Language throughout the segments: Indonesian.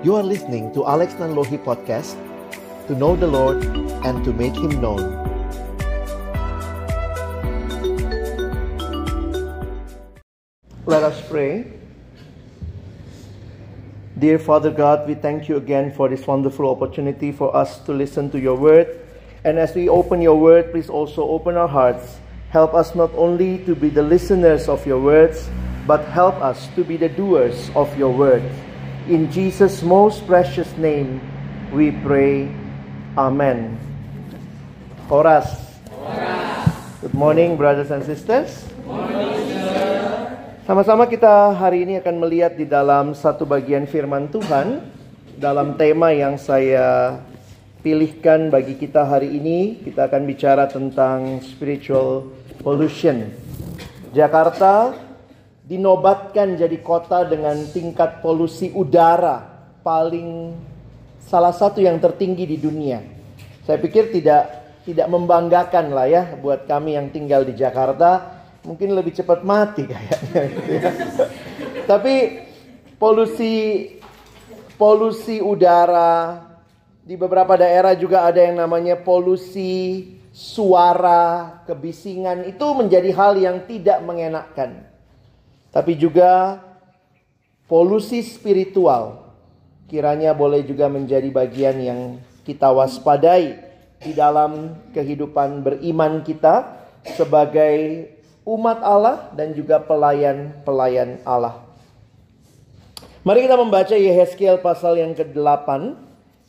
You are listening to Alex Nanlohi Podcast To know the Lord and to make Him known Let us pray Dear Father God, we thank you again for this wonderful opportunity for us to listen to your word. And as we open your word, please also open our hearts. Help us not only to be the listeners of your words, but help us to be the doers of your word. In Jesus' most precious name, we pray. Amen. Horas. Good morning, brothers and sisters. Sama-sama kita hari ini akan melihat di dalam satu bagian firman Tuhan dalam tema yang saya pilihkan bagi kita hari ini. Kita akan bicara tentang spiritual pollution. Jakarta dinobatkan jadi kota dengan tingkat polusi udara paling salah satu yang tertinggi di dunia. Saya pikir tidak tidak membanggakan lah ya buat kami yang tinggal di Jakarta mungkin lebih cepat mati kayaknya. Tapi polusi polusi udara di beberapa daerah juga ada yang namanya polusi suara, kebisingan itu menjadi hal yang tidak mengenakkan. Tapi juga polusi spiritual kiranya boleh juga menjadi bagian yang kita waspadai di dalam kehidupan beriman kita sebagai umat Allah dan juga pelayan-pelayan Allah. Mari kita membaca Yehezkiel pasal yang ke-8.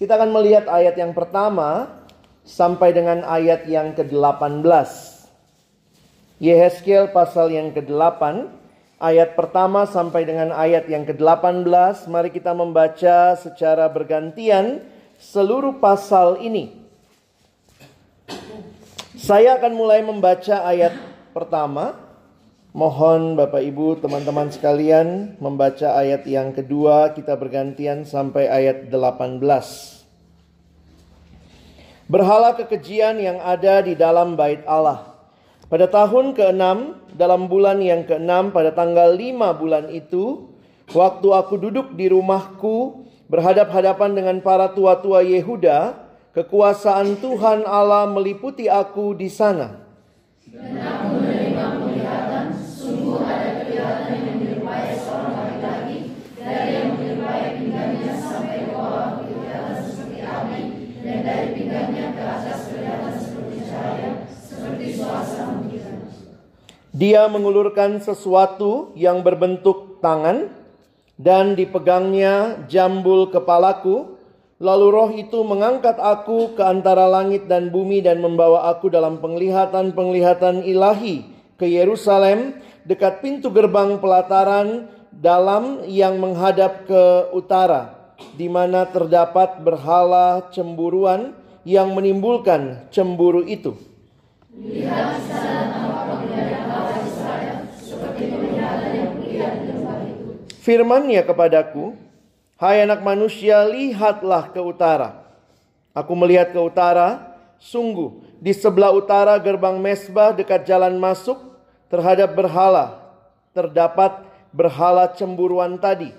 Kita akan melihat ayat yang pertama sampai dengan ayat yang ke-18. Yehezkiel pasal yang ke-8 ayat pertama sampai dengan ayat yang ke-18. Mari kita membaca secara bergantian seluruh pasal ini. Saya akan mulai membaca ayat pertama. Mohon Bapak Ibu, teman-teman sekalian membaca ayat yang kedua, kita bergantian sampai ayat 18. Berhala kekejian yang ada di dalam bait Allah. Pada tahun ke-6, dalam bulan yang ke-6 pada tanggal 5 bulan itu, waktu aku duduk di rumahku berhadap-hadapan dengan para tua-tua Yehuda, kekuasaan Tuhan Allah meliputi aku di sana aku menerima penglihatan, sungguh ada kelihatan yang menyerupai seorang laki-laki dari yang menyerupai pinggangnya sampai ke bawah kelihatan seperti api dan dari pinggangnya ke atas kelihatan seperti cahaya, seperti suasana mungkin. Dia mengulurkan sesuatu yang berbentuk tangan dan dipegangnya jambul kepalaku Lalu roh itu mengangkat aku ke antara langit dan bumi dan membawa aku dalam penglihatan-penglihatan ilahi ke Yerusalem dekat pintu gerbang pelataran dalam yang menghadap ke utara di mana terdapat berhala cemburuan yang menimbulkan cemburu itu. Firman-Nya kepadaku, Hai anak manusia, lihatlah ke utara. Aku melihat ke utara, sungguh di sebelah utara gerbang mesbah dekat jalan masuk terhadap berhala terdapat berhala cemburuan tadi.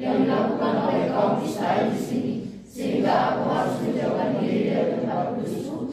yang dilakukan oleh kaum Israel di sini, sehingga aku harus menjauhkan diri dari tempat kudusku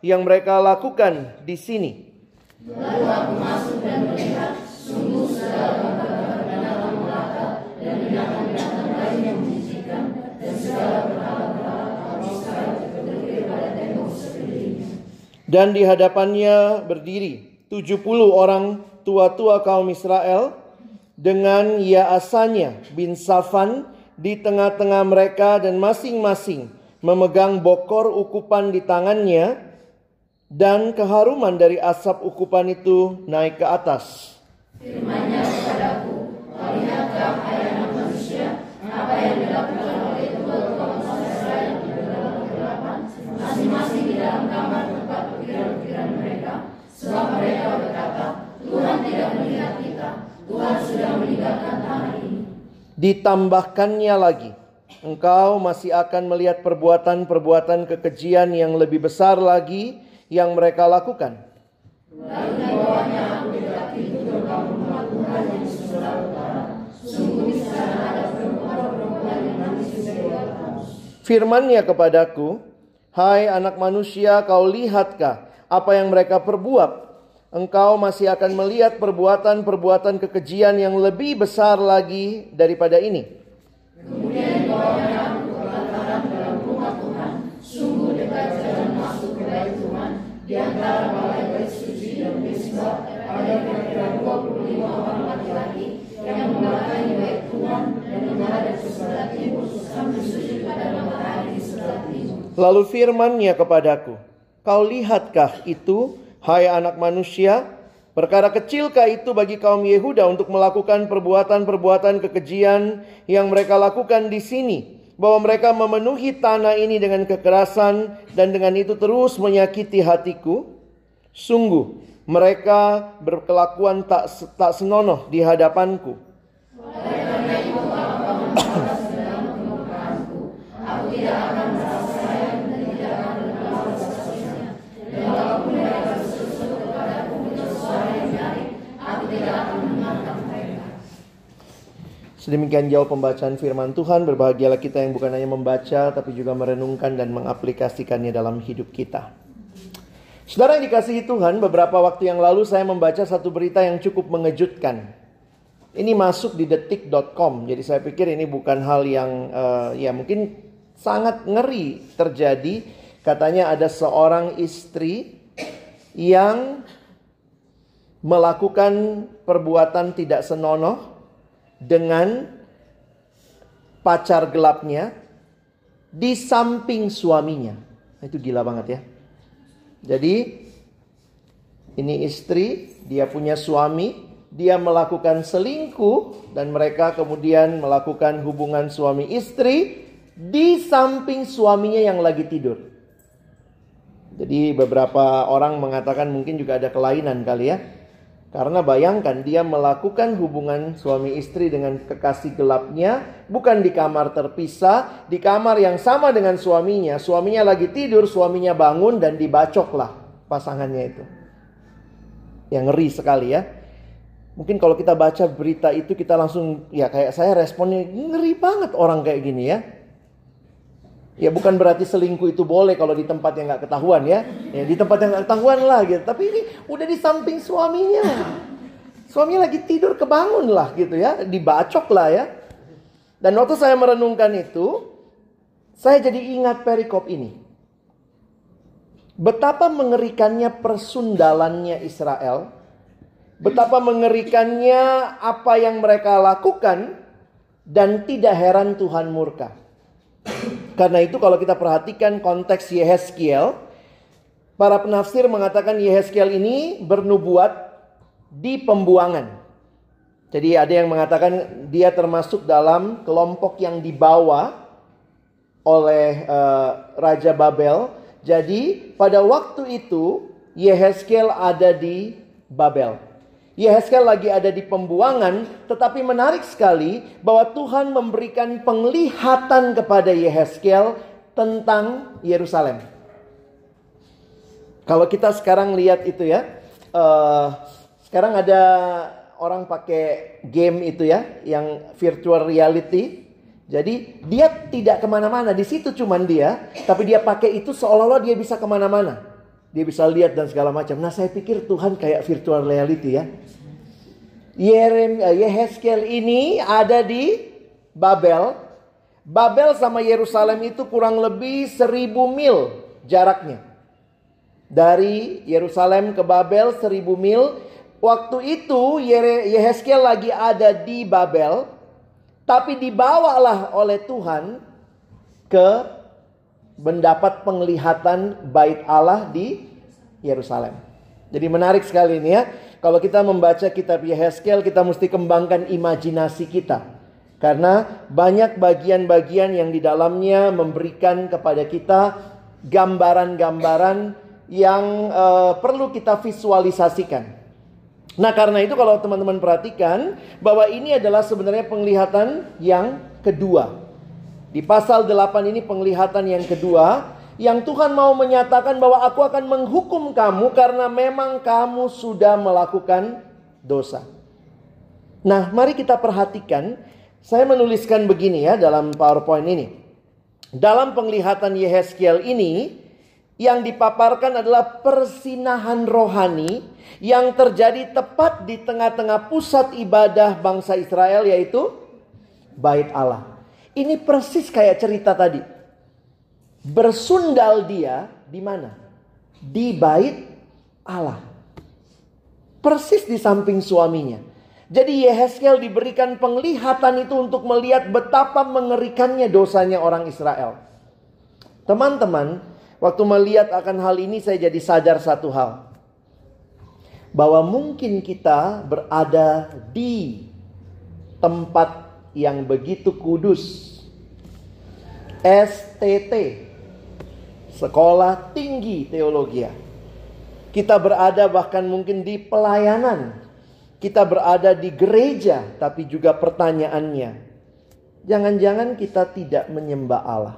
yang mereka lakukan di sini. Lalu aku masuk dan melihat sungguh segala. Dan di hadapannya berdiri tujuh puluh orang tua-tua kaum Israel dengan Yaasanya bin Safan di tengah-tengah mereka dan masing-masing memegang bokor ukupan di tangannya Dan keharuman dari asap ukupan itu naik ke atas. Firman-Nya kepadaku, kau lihatkah hai anak manusia, apa yang dilakukan oleh tua bangsa Israel di dalam kegelapan, masing-masing di dalam kamar tempat pikiran-pikiran mereka, sebab mereka berkata, Tuhan tidak melihat kita, Tuhan sudah meninggalkan tanah ini. Ditambahkannya lagi, engkau masih akan melihat perbuatan-perbuatan kekejian yang lebih besar lagi yang mereka lakukan. Firman-Nya kepadaku, Hai anak manusia, kau lihatkah apa yang mereka perbuat? Engkau masih akan melihat perbuatan-perbuatan kekejian yang lebih besar lagi daripada ini. Kemudian dibawanya aku ke lantaran dalam rumah Tuhan. Sungguh dekat jalan masuk ke bait Tuhan. Di antara balai bait suci dan mesbah ada kira-kira 25 orang laki-laki yang membelakangi bait Tuhan dan menghadap ke sebelah timur sambil sujud pada matahari di sebelah timur. Lalu firman-Nya kepadaku, Kau lihatkah itu, hai anak manusia? Perkara kecilkah itu bagi kaum Yehuda untuk melakukan perbuatan-perbuatan kekejian yang mereka lakukan di sini? Bahwa mereka memenuhi tanah ini dengan kekerasan dan dengan itu terus menyakiti hatiku? Sungguh, mereka berkelakuan tak, tak senonoh di hadapanku. Sedemikian jauh pembacaan firman Tuhan, berbahagialah kita yang bukan hanya membaca tapi juga merenungkan dan mengaplikasikannya dalam hidup kita. Saudara yang dikasihi Tuhan, beberapa waktu yang lalu saya membaca satu berita yang cukup mengejutkan. Ini masuk di detik.com, jadi saya pikir ini bukan hal yang uh, ya mungkin sangat ngeri terjadi. Katanya ada seorang istri yang melakukan perbuatan tidak senonoh dengan pacar gelapnya di samping suaminya. Nah, itu gila banget ya. Jadi ini istri, dia punya suami, dia melakukan selingkuh dan mereka kemudian melakukan hubungan suami istri di samping suaminya yang lagi tidur. Jadi beberapa orang mengatakan mungkin juga ada kelainan kali ya. Karena bayangkan dia melakukan hubungan suami istri dengan kekasih gelapnya bukan di kamar terpisah, di kamar yang sama dengan suaminya. Suaminya lagi tidur, suaminya bangun dan dibacoklah pasangannya itu. Yang ngeri sekali ya. Mungkin kalau kita baca berita itu kita langsung ya kayak saya responnya ngeri banget orang kayak gini ya. Ya bukan berarti selingkuh itu boleh kalau di tempat yang nggak ketahuan ya. ya. Di tempat yang nggak ketahuan lah gitu. Tapi ini udah di samping suaminya. Suaminya lagi tidur kebangun lah gitu ya. Dibacok lah ya. Dan waktu saya merenungkan itu. Saya jadi ingat perikop ini. Betapa mengerikannya persundalannya Israel. Betapa mengerikannya apa yang mereka lakukan. Dan tidak heran Tuhan murka. Karena itu kalau kita perhatikan konteks Yehezkiel, para penafsir mengatakan Yehezkiel ini bernubuat di pembuangan. Jadi ada yang mengatakan dia termasuk dalam kelompok yang dibawa oleh uh, Raja Babel. Jadi pada waktu itu Yehezkiel ada di Babel. Yehezkel lagi ada di pembuangan, tetapi menarik sekali bahwa Tuhan memberikan penglihatan kepada Yehezkel tentang Yerusalem. Kalau kita sekarang lihat itu ya, uh, sekarang ada orang pakai game itu ya, yang virtual reality. Jadi dia tidak ke mana-mana, di situ cuman dia, tapi dia pakai itu seolah-olah dia bisa ke mana-mana. Dia bisa lihat dan segala macam. Nah saya pikir Tuhan kayak virtual reality ya. Yerem, eh, Yehezkel ini ada di Babel. Babel sama Yerusalem itu kurang lebih seribu mil jaraknya. Dari Yerusalem ke Babel seribu mil. Waktu itu Yehezkel lagi ada di Babel. Tapi dibawalah oleh Tuhan ke mendapat penglihatan bait Allah di Yerusalem. Jadi menarik sekali ini ya. Kalau kita membaca kitab Yehezkel, kita mesti kembangkan imajinasi kita. Karena banyak bagian-bagian yang di dalamnya memberikan kepada kita gambaran-gambaran yang uh, perlu kita visualisasikan. Nah, karena itu kalau teman-teman perhatikan bahwa ini adalah sebenarnya penglihatan yang kedua. Di pasal 8 ini penglihatan yang kedua yang Tuhan mau menyatakan bahwa aku akan menghukum kamu karena memang kamu sudah melakukan dosa. Nah, mari kita perhatikan. Saya menuliskan begini ya dalam PowerPoint ini. Dalam penglihatan Yehezkiel ini, yang dipaparkan adalah persinahan rohani yang terjadi tepat di tengah-tengah pusat ibadah bangsa Israel yaitu Bait Allah. Ini persis kayak cerita tadi. Bersundal dia di mana? Di bait Allah. Persis di samping suaminya. Jadi Yehezkel diberikan penglihatan itu untuk melihat betapa mengerikannya dosanya orang Israel. Teman-teman, waktu melihat akan hal ini saya jadi sadar satu hal. Bahwa mungkin kita berada di tempat yang begitu kudus. STT sekolah tinggi teologi. Kita berada bahkan mungkin di pelayanan. Kita berada di gereja, tapi juga pertanyaannya, jangan-jangan kita tidak menyembah Allah.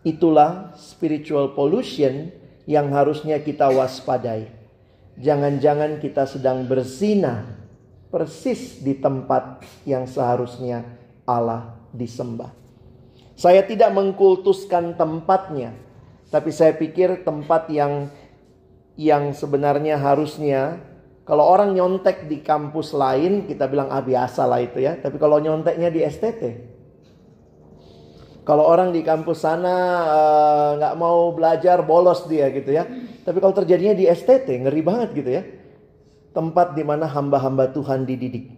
Itulah spiritual pollution yang harusnya kita waspadai. Jangan-jangan kita sedang berzina persis di tempat yang seharusnya Allah disembah. Saya tidak mengkultuskan tempatnya, tapi saya pikir tempat yang yang sebenarnya harusnya kalau orang nyontek di kampus lain kita bilang ah biasa lah itu ya. Tapi kalau nyonteknya di STT. Kalau orang di kampus sana eh, nggak uh, mau belajar bolos dia gitu ya. Tapi kalau terjadinya di STT ngeri banget gitu ya. Tempat di mana hamba-hamba Tuhan dididik.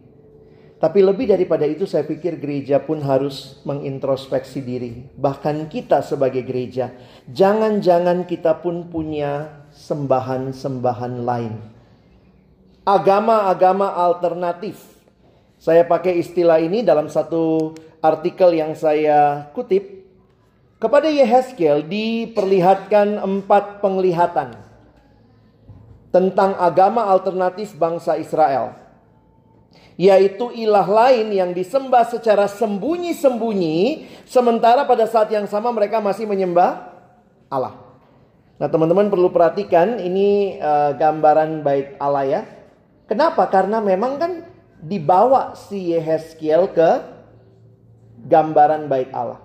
Tapi lebih daripada itu saya pikir gereja pun harus mengintrospeksi diri. Bahkan kita sebagai gereja. Jangan-jangan kita pun punya sembahan-sembahan lain. Agama-agama alternatif. Saya pakai istilah ini dalam satu artikel yang saya kutip. Kepada Yehezkiel diperlihatkan empat penglihatan tentang agama alternatif bangsa Israel yaitu ilah lain yang disembah secara sembunyi-sembunyi, sementara pada saat yang sama mereka masih menyembah Allah. Nah, teman-teman perlu perhatikan ini uh, gambaran bait Allah ya. Kenapa? Karena memang kan dibawa si Yehezkiel ke gambaran bait Allah.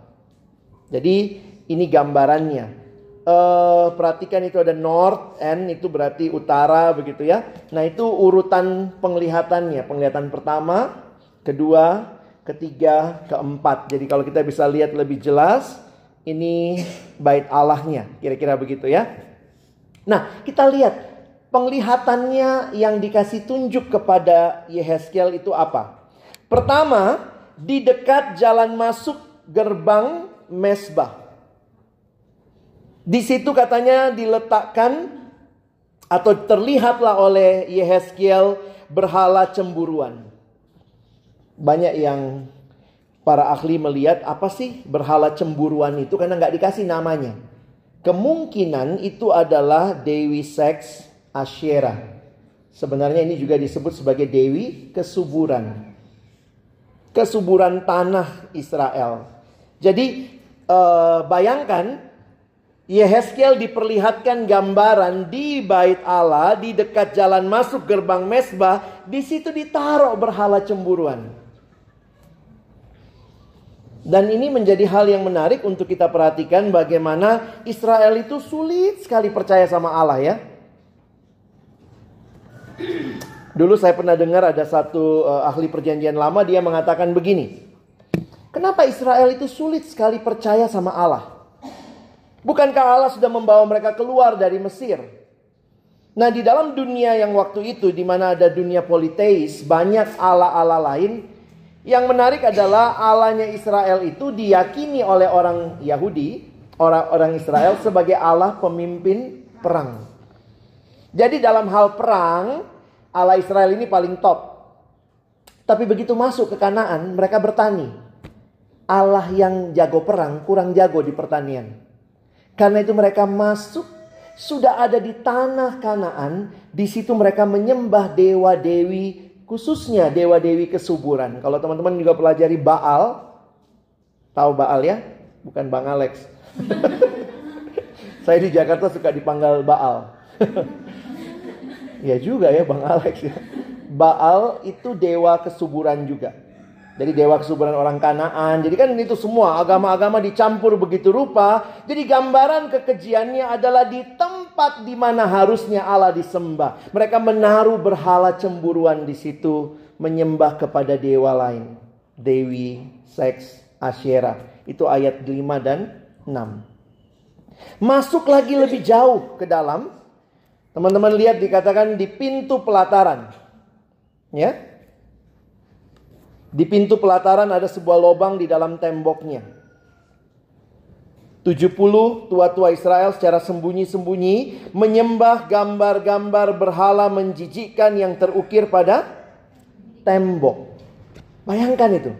Jadi ini gambarannya uh, perhatikan itu ada north and itu berarti utara begitu ya. Nah itu urutan penglihatannya. Penglihatan pertama, kedua, ketiga, keempat. Jadi kalau kita bisa lihat lebih jelas, ini bait Allahnya. Kira-kira begitu ya. Nah kita lihat penglihatannya yang dikasih tunjuk kepada Yehezkiel itu apa? Pertama, di dekat jalan masuk gerbang mesbah. Di situ katanya diletakkan atau terlihatlah oleh Yehezkiel berhala cemburuan. Banyak yang para ahli melihat apa sih berhala cemburuan itu karena nggak dikasih namanya. Kemungkinan itu adalah Dewi Seks Asyera. Sebenarnya ini juga disebut sebagai Dewi kesuburan. Kesuburan tanah Israel. Jadi uh, bayangkan Yehezkiel diperlihatkan gambaran di bait Allah di dekat jalan masuk gerbang mesbah, di situ ditaruh berhala cemburuan. Dan ini menjadi hal yang menarik untuk kita perhatikan bagaimana Israel itu sulit sekali percaya sama Allah ya. Dulu saya pernah dengar ada satu uh, ahli perjanjian lama dia mengatakan begini. Kenapa Israel itu sulit sekali percaya sama Allah? Bukankah Allah sudah membawa mereka keluar dari Mesir? Nah, di dalam dunia yang waktu itu di mana ada dunia politeis, banyak Allah-Allah lain. Yang menarik adalah Allahnya Israel itu diyakini oleh orang Yahudi, orang-orang Israel sebagai Allah pemimpin perang. Jadi dalam hal perang, Allah Israel ini paling top. Tapi begitu masuk ke Kanaan, mereka bertani. Allah yang jago perang kurang jago di pertanian. Karena itu mereka masuk sudah ada di tanah Kanaan, di situ mereka menyembah dewa-dewi, khususnya dewa-dewi kesuburan. Kalau teman-teman juga pelajari Baal, tahu Baal ya? Bukan Bang Alex. Saya di Jakarta suka dipanggil Baal. ya juga ya Bang Alex ya. Baal itu dewa kesuburan juga. Jadi dewa kesuburan orang Kanaan. Jadi kan itu semua agama-agama dicampur begitu rupa. Jadi gambaran kekejiannya adalah di tempat di mana harusnya Allah disembah. Mereka menaruh berhala cemburuan di situ, menyembah kepada dewa lain. Dewi, seks, Asyera. Itu ayat 5 dan 6. Masuk lagi lebih jauh ke dalam. Teman-teman lihat dikatakan di pintu pelataran. Ya, di pintu pelataran ada sebuah lubang di dalam temboknya. 70 tua-tua Israel secara sembunyi-sembunyi menyembah gambar-gambar berhala menjijikkan yang terukir pada tembok. Bayangkan itu.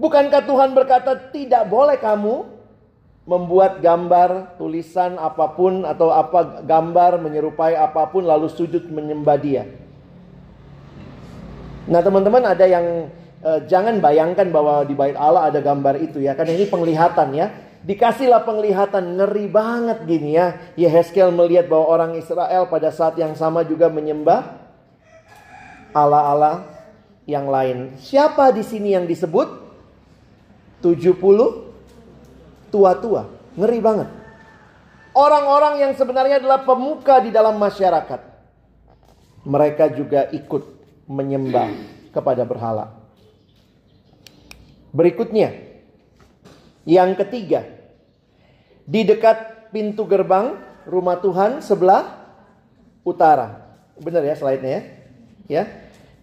Bukankah Tuhan berkata tidak boleh kamu membuat gambar, tulisan apa pun atau apa gambar menyerupai apa pun lalu sujud menyembah dia. Nah, teman-teman ada yang uh, jangan bayangkan bahwa di bait Allah ada gambar itu ya. Karena ini penglihatan ya. Dikasihlah penglihatan ngeri banget gini ya. Yehezkel melihat bahwa orang Israel pada saat yang sama juga menyembah Allah-Allah yang lain. Siapa di sini yang disebut? 70 tua-tua. Ngeri banget. Orang-orang yang sebenarnya adalah pemuka di dalam masyarakat. Mereka juga ikut menyembah kepada berhala. Berikutnya, yang ketiga, di dekat pintu gerbang rumah Tuhan sebelah utara. Benar ya slide-nya ya? Ya.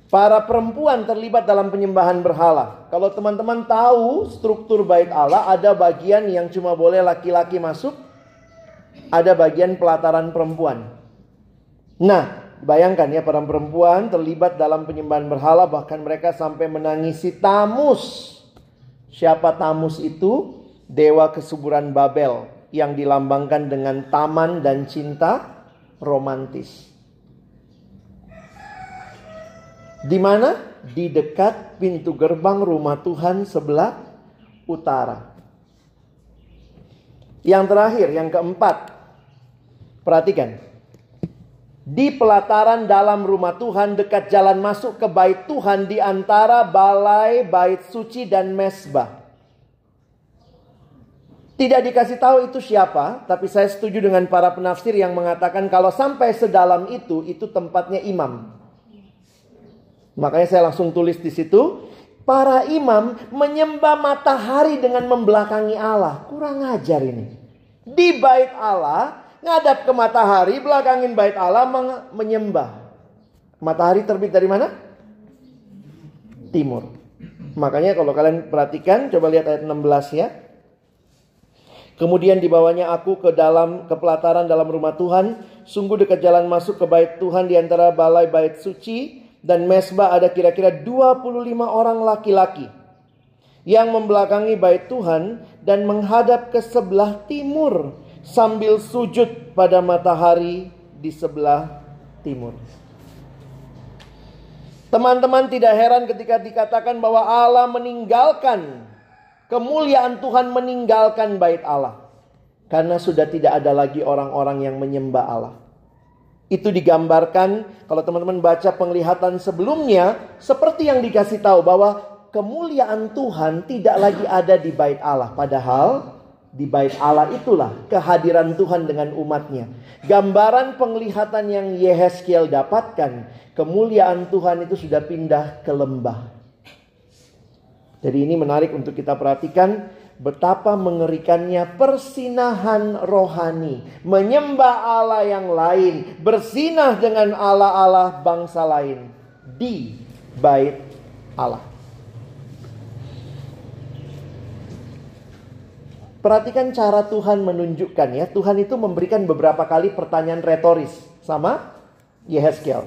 Para perempuan terlibat dalam penyembahan berhala. Kalau teman-teman tahu struktur bait Allah, ada bagian yang cuma boleh laki-laki masuk, ada bagian pelataran perempuan. Nah, bayangkan ya para perempuan terlibat dalam penyembahan berhala bahkan mereka sampai menangisi Tamus Siapa Tamus itu? Dewa kesuburan Babel yang dilambangkan dengan taman dan cinta romantis. Di mana? Di dekat pintu gerbang rumah Tuhan sebelah utara. Yang terakhir, yang keempat. Perhatikan. Di pelataran dalam rumah Tuhan dekat jalan masuk ke bait Tuhan di antara balai, bait suci dan mesbah. Tidak dikasih tahu itu siapa, tapi saya setuju dengan para penafsir yang mengatakan kalau sampai sedalam itu, itu tempatnya imam. Makanya saya langsung tulis di situ, para imam menyembah matahari dengan membelakangi Allah. Kurang ajar ini. Di bait Allah, ngadap ke matahari, belakangin bait Allah menyembah. Matahari terbit dari mana? Timur. Makanya kalau kalian perhatikan, coba lihat ayat 16 ya. Kemudian dibawanya aku ke dalam ke pelataran dalam rumah Tuhan, sungguh dekat jalan masuk ke bait Tuhan di antara balai bait suci dan mesbah ada kira-kira 25 orang laki-laki yang membelakangi bait Tuhan dan menghadap ke sebelah timur sambil sujud pada matahari di sebelah timur. Teman-teman tidak heran ketika dikatakan bahwa Allah meninggalkan kemuliaan Tuhan meninggalkan bait Allah. Karena sudah tidak ada lagi orang-orang yang menyembah Allah. Itu digambarkan kalau teman-teman baca penglihatan sebelumnya seperti yang dikasih tahu bahwa kemuliaan Tuhan tidak lagi ada di bait Allah. Padahal di bait Allah itulah kehadiran Tuhan dengan umatnya. Gambaran penglihatan yang Yehezkiel dapatkan, kemuliaan Tuhan itu sudah pindah ke lembah. Jadi ini menarik untuk kita perhatikan betapa mengerikannya persinahan rohani, menyembah Allah yang lain, bersinah dengan Allah-Allah bangsa lain di bait Allah. Perhatikan cara Tuhan menunjukkan ya. Tuhan itu memberikan beberapa kali pertanyaan retoris. Sama Yehezkiel.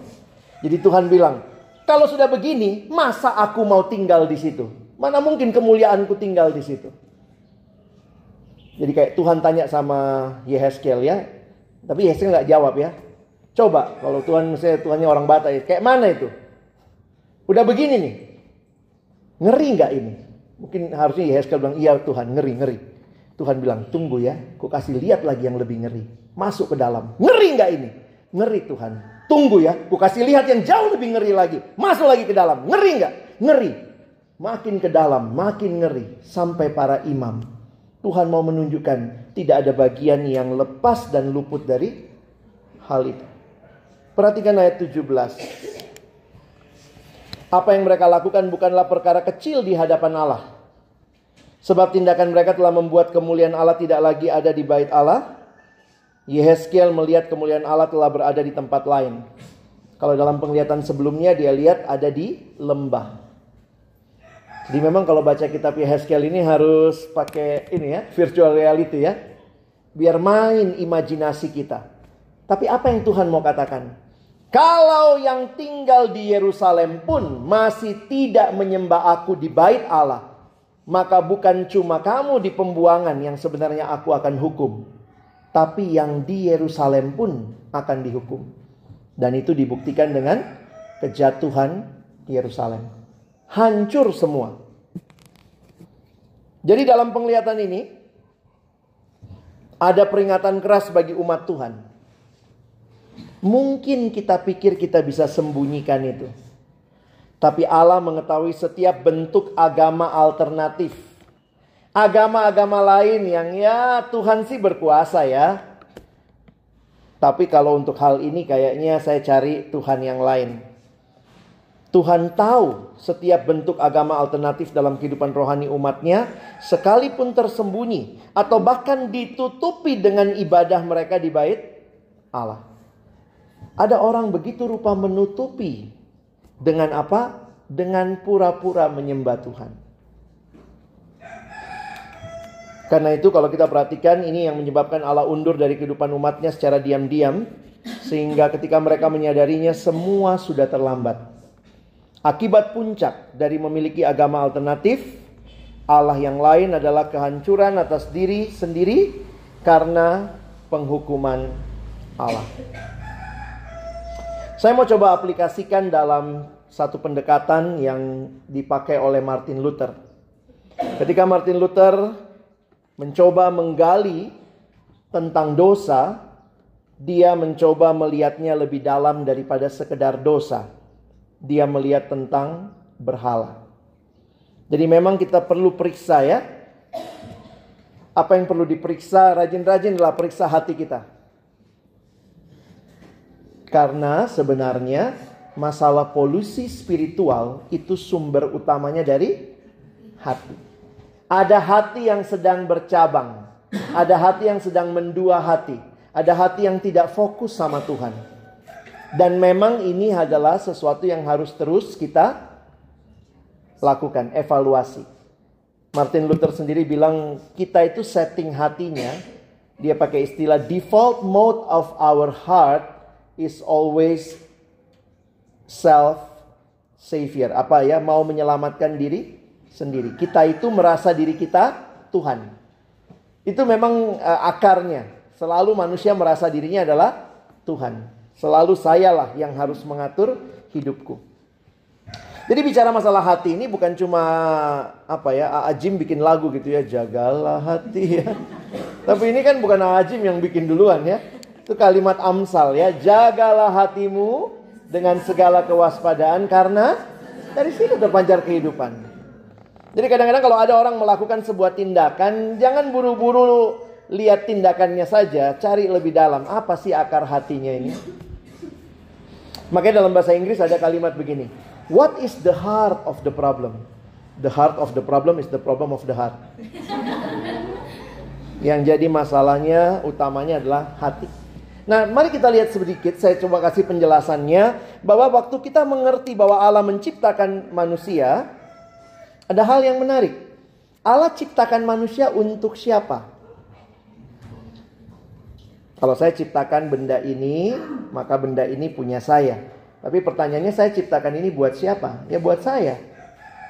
Jadi Tuhan bilang, kalau sudah begini, masa aku mau tinggal di situ? Mana mungkin kemuliaanku tinggal di situ? Jadi kayak Tuhan tanya sama Yehezkiel ya, tapi Yehezkiel nggak jawab ya. Coba kalau Tuhan misalnya Tuhannya orang Batak, kayak mana itu? Udah begini nih, ngeri nggak ini? Mungkin harusnya Yehezkiel bilang, iya Tuhan ngeri ngeri. Tuhan bilang, tunggu ya, ku kasih lihat lagi yang lebih ngeri. Masuk ke dalam, ngeri nggak ini? Ngeri Tuhan. Tunggu ya, ku kasih lihat yang jauh lebih ngeri lagi. Masuk lagi ke dalam, ngeri nggak? Ngeri. Makin ke dalam, makin ngeri. Sampai para imam. Tuhan mau menunjukkan tidak ada bagian yang lepas dan luput dari hal itu. Perhatikan ayat 17. Apa yang mereka lakukan bukanlah perkara kecil di hadapan Allah. Sebab tindakan mereka telah membuat kemuliaan Allah tidak lagi ada di bait Allah. Yehezkiel melihat kemuliaan Allah telah berada di tempat lain. Kalau dalam penglihatan sebelumnya dia lihat ada di lembah. Jadi memang kalau baca kitab Yehezkiel ini harus pakai ini ya, virtual reality ya. Biar main imajinasi kita. Tapi apa yang Tuhan mau katakan? Kalau yang tinggal di Yerusalem pun masih tidak menyembah aku di bait Allah, maka bukan cuma kamu di pembuangan yang sebenarnya aku akan hukum, tapi yang di Yerusalem pun akan dihukum. Dan itu dibuktikan dengan kejatuhan Yerusalem. Hancur semua. Jadi dalam penglihatan ini ada peringatan keras bagi umat Tuhan. Mungkin kita pikir kita bisa sembunyikan itu. Tapi Allah mengetahui setiap bentuk agama alternatif. Agama-agama lain yang ya Tuhan sih berkuasa ya. Tapi kalau untuk hal ini kayaknya saya cari Tuhan yang lain. Tuhan tahu setiap bentuk agama alternatif dalam kehidupan rohani umatnya. Sekalipun tersembunyi atau bahkan ditutupi dengan ibadah mereka di bait Allah. Ada orang begitu rupa menutupi dengan apa? Dengan pura-pura menyembah Tuhan. Karena itu kalau kita perhatikan ini yang menyebabkan Allah undur dari kehidupan umatnya secara diam-diam. Sehingga ketika mereka menyadarinya semua sudah terlambat. Akibat puncak dari memiliki agama alternatif. Allah yang lain adalah kehancuran atas diri sendiri karena penghukuman Allah. Saya mau coba aplikasikan dalam satu pendekatan yang dipakai oleh Martin Luther. Ketika Martin Luther mencoba menggali tentang dosa, dia mencoba melihatnya lebih dalam daripada sekedar dosa. Dia melihat tentang berhala. Jadi memang kita perlu periksa ya. Apa yang perlu diperiksa rajin-rajin adalah periksa hati kita. Karena sebenarnya masalah polusi spiritual itu sumber utamanya dari hati. Ada hati yang sedang bercabang, ada hati yang sedang mendua hati, ada hati yang tidak fokus sama Tuhan. Dan memang ini adalah sesuatu yang harus terus kita lakukan, evaluasi. Martin Luther sendiri bilang kita itu setting hatinya, dia pakai istilah default mode of our heart is always self savior. Apa ya? Mau menyelamatkan diri sendiri. Kita itu merasa diri kita Tuhan. Itu memang uh, akarnya. Selalu manusia merasa dirinya adalah Tuhan. Selalu sayalah yang harus mengatur hidupku. Jadi bicara masalah hati ini bukan cuma apa ya, Ajim bikin lagu gitu ya, jagalah hati ya. Tapi ini kan bukan Ajim yang bikin duluan ya. Itu kalimat Amsal ya, jagalah hatimu dengan segala kewaspadaan karena dari situ terpancar kehidupan. Jadi kadang-kadang kalau ada orang melakukan sebuah tindakan, jangan buru-buru lihat tindakannya saja, cari lebih dalam apa sih akar hatinya ini. Makanya dalam bahasa Inggris ada kalimat begini. What is the heart of the problem? The heart of the problem is the problem of the heart. Yang jadi masalahnya utamanya adalah hati. Nah, mari kita lihat sedikit. Saya coba kasih penjelasannya bahwa waktu kita mengerti bahwa Allah menciptakan manusia, ada hal yang menarik. Allah ciptakan manusia untuk siapa? Kalau saya ciptakan benda ini, maka benda ini punya saya. Tapi pertanyaannya saya ciptakan ini buat siapa? Ya buat saya.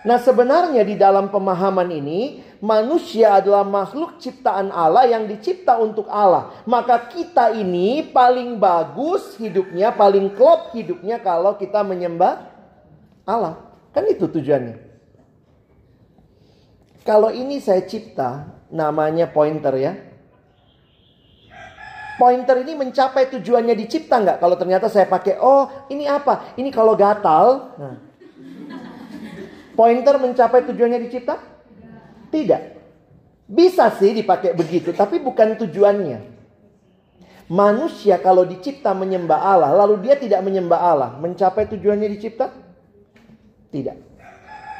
Nah sebenarnya di dalam pemahaman ini manusia adalah makhluk ciptaan Allah yang dicipta untuk Allah. Maka kita ini paling bagus hidupnya, paling klop hidupnya kalau kita menyembah Allah. Kan itu tujuannya. Kalau ini saya cipta, namanya pointer ya. Pointer ini mencapai tujuannya dicipta nggak? Kalau ternyata saya pakai, oh ini apa? Ini kalau gatal. Nah, Pointer mencapai tujuannya dicipta? Tidak. Bisa sih dipakai begitu, tapi bukan tujuannya. Manusia kalau dicipta menyembah Allah, lalu dia tidak menyembah Allah, mencapai tujuannya dicipta? Tidak.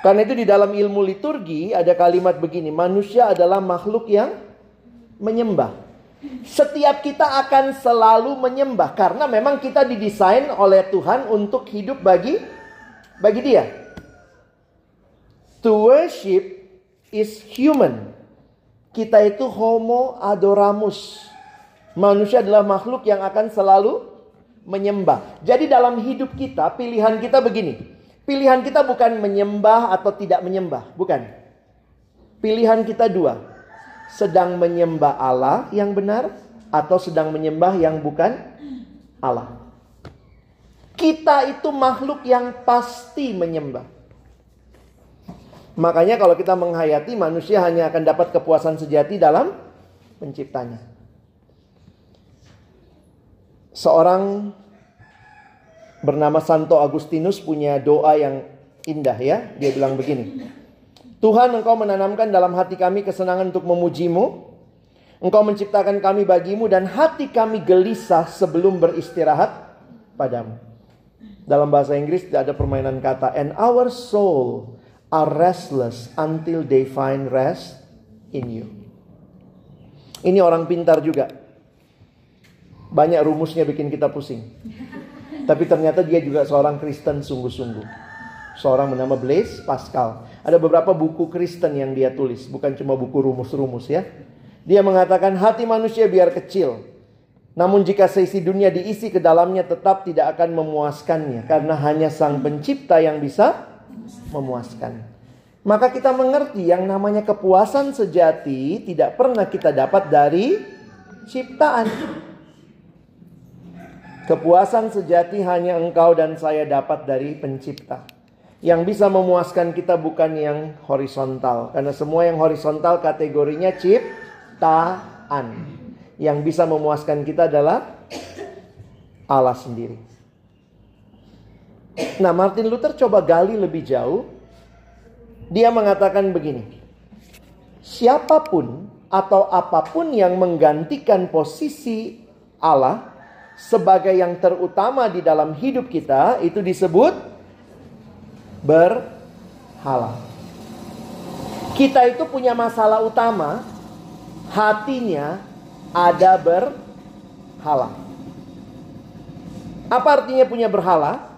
Karena itu di dalam ilmu liturgi ada kalimat begini, manusia adalah makhluk yang menyembah. Setiap kita akan selalu menyembah karena memang kita didesain oleh Tuhan untuk hidup bagi bagi Dia. To worship is human. Kita itu homo adoramus. Manusia adalah makhluk yang akan selalu menyembah. Jadi dalam hidup kita, pilihan kita begini. Pilihan kita bukan menyembah atau tidak menyembah, bukan. Pilihan kita dua. Sedang menyembah Allah yang benar atau sedang menyembah yang bukan Allah. Kita itu makhluk yang pasti menyembah. Makanya kalau kita menghayati manusia hanya akan dapat kepuasan sejati dalam penciptanya. Seorang bernama Santo Agustinus punya doa yang indah ya. Dia bilang begini. Tuhan engkau menanamkan dalam hati kami kesenangan untuk memujimu. Engkau menciptakan kami bagimu dan hati kami gelisah sebelum beristirahat padamu. Dalam bahasa Inggris ada permainan kata and our soul are restless until they find rest in you. Ini orang pintar juga. Banyak rumusnya bikin kita pusing. Tapi ternyata dia juga seorang Kristen sungguh-sungguh. Seorang bernama Blaise Pascal. Ada beberapa buku Kristen yang dia tulis, bukan cuma buku rumus-rumus ya. Dia mengatakan hati manusia biar kecil. Namun jika seisi dunia diisi ke dalamnya tetap tidak akan memuaskannya. Karena hanya sang pencipta yang bisa memuaskan. Maka kita mengerti yang namanya kepuasan sejati tidak pernah kita dapat dari ciptaan. Kepuasan sejati hanya engkau dan saya dapat dari pencipta. Yang bisa memuaskan kita bukan yang horizontal. Karena semua yang horizontal kategorinya ciptaan. Yang bisa memuaskan kita adalah Allah sendiri. Nah, Martin Luther coba gali lebih jauh. Dia mengatakan begini. Siapa pun atau apa pun yang menggantikan posisi Allah sebagai yang terutama di dalam hidup kita itu disebut berhala. Kita itu punya masalah utama, hatinya ada berhala. Apa artinya punya berhala?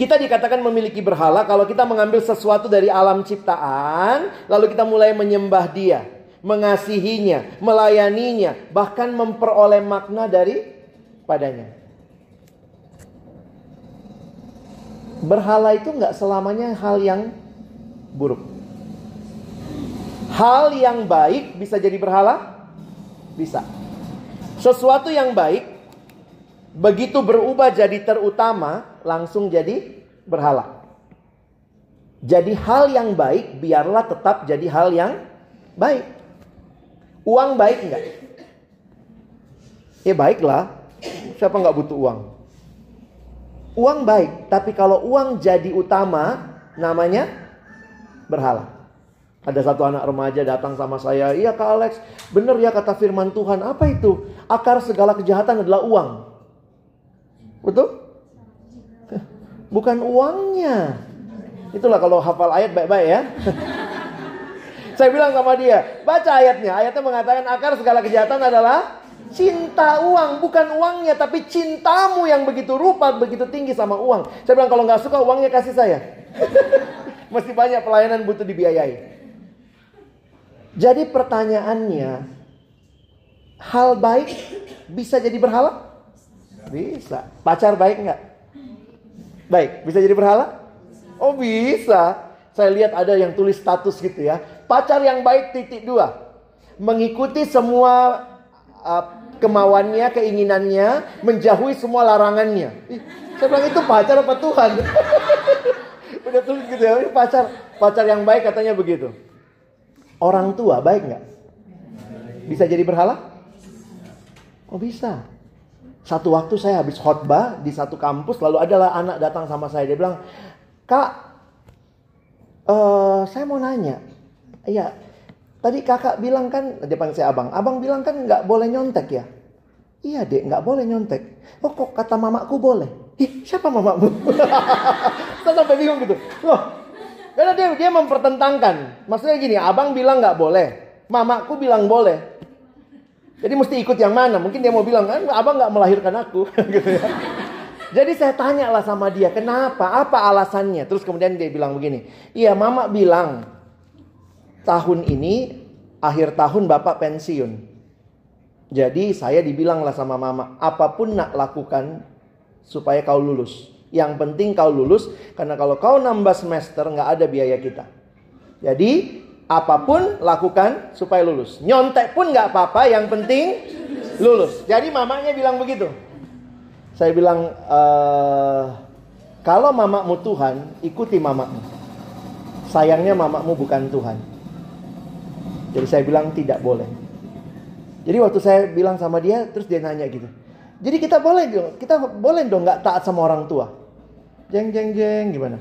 Kita dikatakan memiliki berhala kalau kita mengambil sesuatu dari alam ciptaan, lalu kita mulai menyembah dia, mengasihinya, melayaninya, bahkan memperoleh makna dari padanya. Berhala itu nggak selamanya hal yang buruk. Hal yang baik bisa jadi berhala? Bisa. Sesuatu yang baik begitu berubah jadi terutama, langsung jadi berhala. Jadi hal yang baik biarlah tetap jadi hal yang baik. Uang baik enggak? Ya baiklah. Siapa nggak butuh uang? Uang baik, tapi kalau uang jadi utama, namanya berhala. Ada satu anak remaja datang sama saya, iya Kak Alex, benar ya kata firman Tuhan, apa itu? Akar segala kejahatan adalah uang. Betul? bukan uangnya. Itulah kalau hafal ayat baik-baik ya. Saya bilang sama dia, baca ayatnya. Ayatnya mengatakan akar segala kejahatan adalah cinta uang, bukan uangnya, tapi cintamu yang begitu rupa, begitu tinggi sama uang. Saya bilang kalau nggak suka uangnya kasih saya. Mesti banyak pelayanan butuh dibiayai. Jadi pertanyaannya, hal baik bisa jadi berhala? Bisa. Pacar baik nggak? Baik, bisa jadi berhala? Oh bisa. Saya lihat ada yang tulis status gitu ya. Pacar yang baik titik dua. Mengikuti semua uh, kemauannya, keinginannya, menjauhi semua larangannya. Ih, saya bilang itu pacar apa Tuhan? Udah tulis gitu ya, pacar pacar yang baik katanya begitu. Orang tua baik nggak? Bisa jadi berhala? Oh bisa. Satu waktu saya habis khotbah di satu kampus, lalu adalah anak datang sama saya. Dia bilang, Kak, uh, saya mau nanya. Iya, tadi kakak bilang kan, dia panggil saya abang. Abang bilang kan nggak boleh nyontek ya? Iya dek, nggak boleh nyontek. Oh kok kata mamaku boleh? Ih, siapa mamamu? saya sampai bingung gitu. Loh, karena dia, dia mempertentangkan. Maksudnya gini, abang bilang nggak boleh. Mamaku bilang boleh. Jadi mesti ikut yang mana? Mungkin dia mau bilang kan abang nggak melahirkan aku, gitu ya. Jadi saya tanya lah sama dia, kenapa? Apa alasannya? Terus kemudian dia bilang begini, iya mama bilang tahun ini akhir tahun bapak pensiun. Jadi saya dibilang lah sama mama, apa pun nak lakukan supaya kau lulus. Yang penting kau lulus, karena kalau kau nambah semester nggak ada biaya kita. Jadi apa pun lakukan supaya lulus. Nyontek pun nggak apa-apa, yang penting lulus. Jadi mamanya bilang begitu. Saya bilang, e, kalau mamamu Tuhan, ikuti mamamu. Sayangnya mamamu bukan Tuhan. Jadi saya bilang tidak boleh. Jadi waktu saya bilang sama dia, terus dia nanya gitu. Jadi kita boleh dong, kita boleh dong nggak taat sama orang tua. Jeng jeng jeng gimana?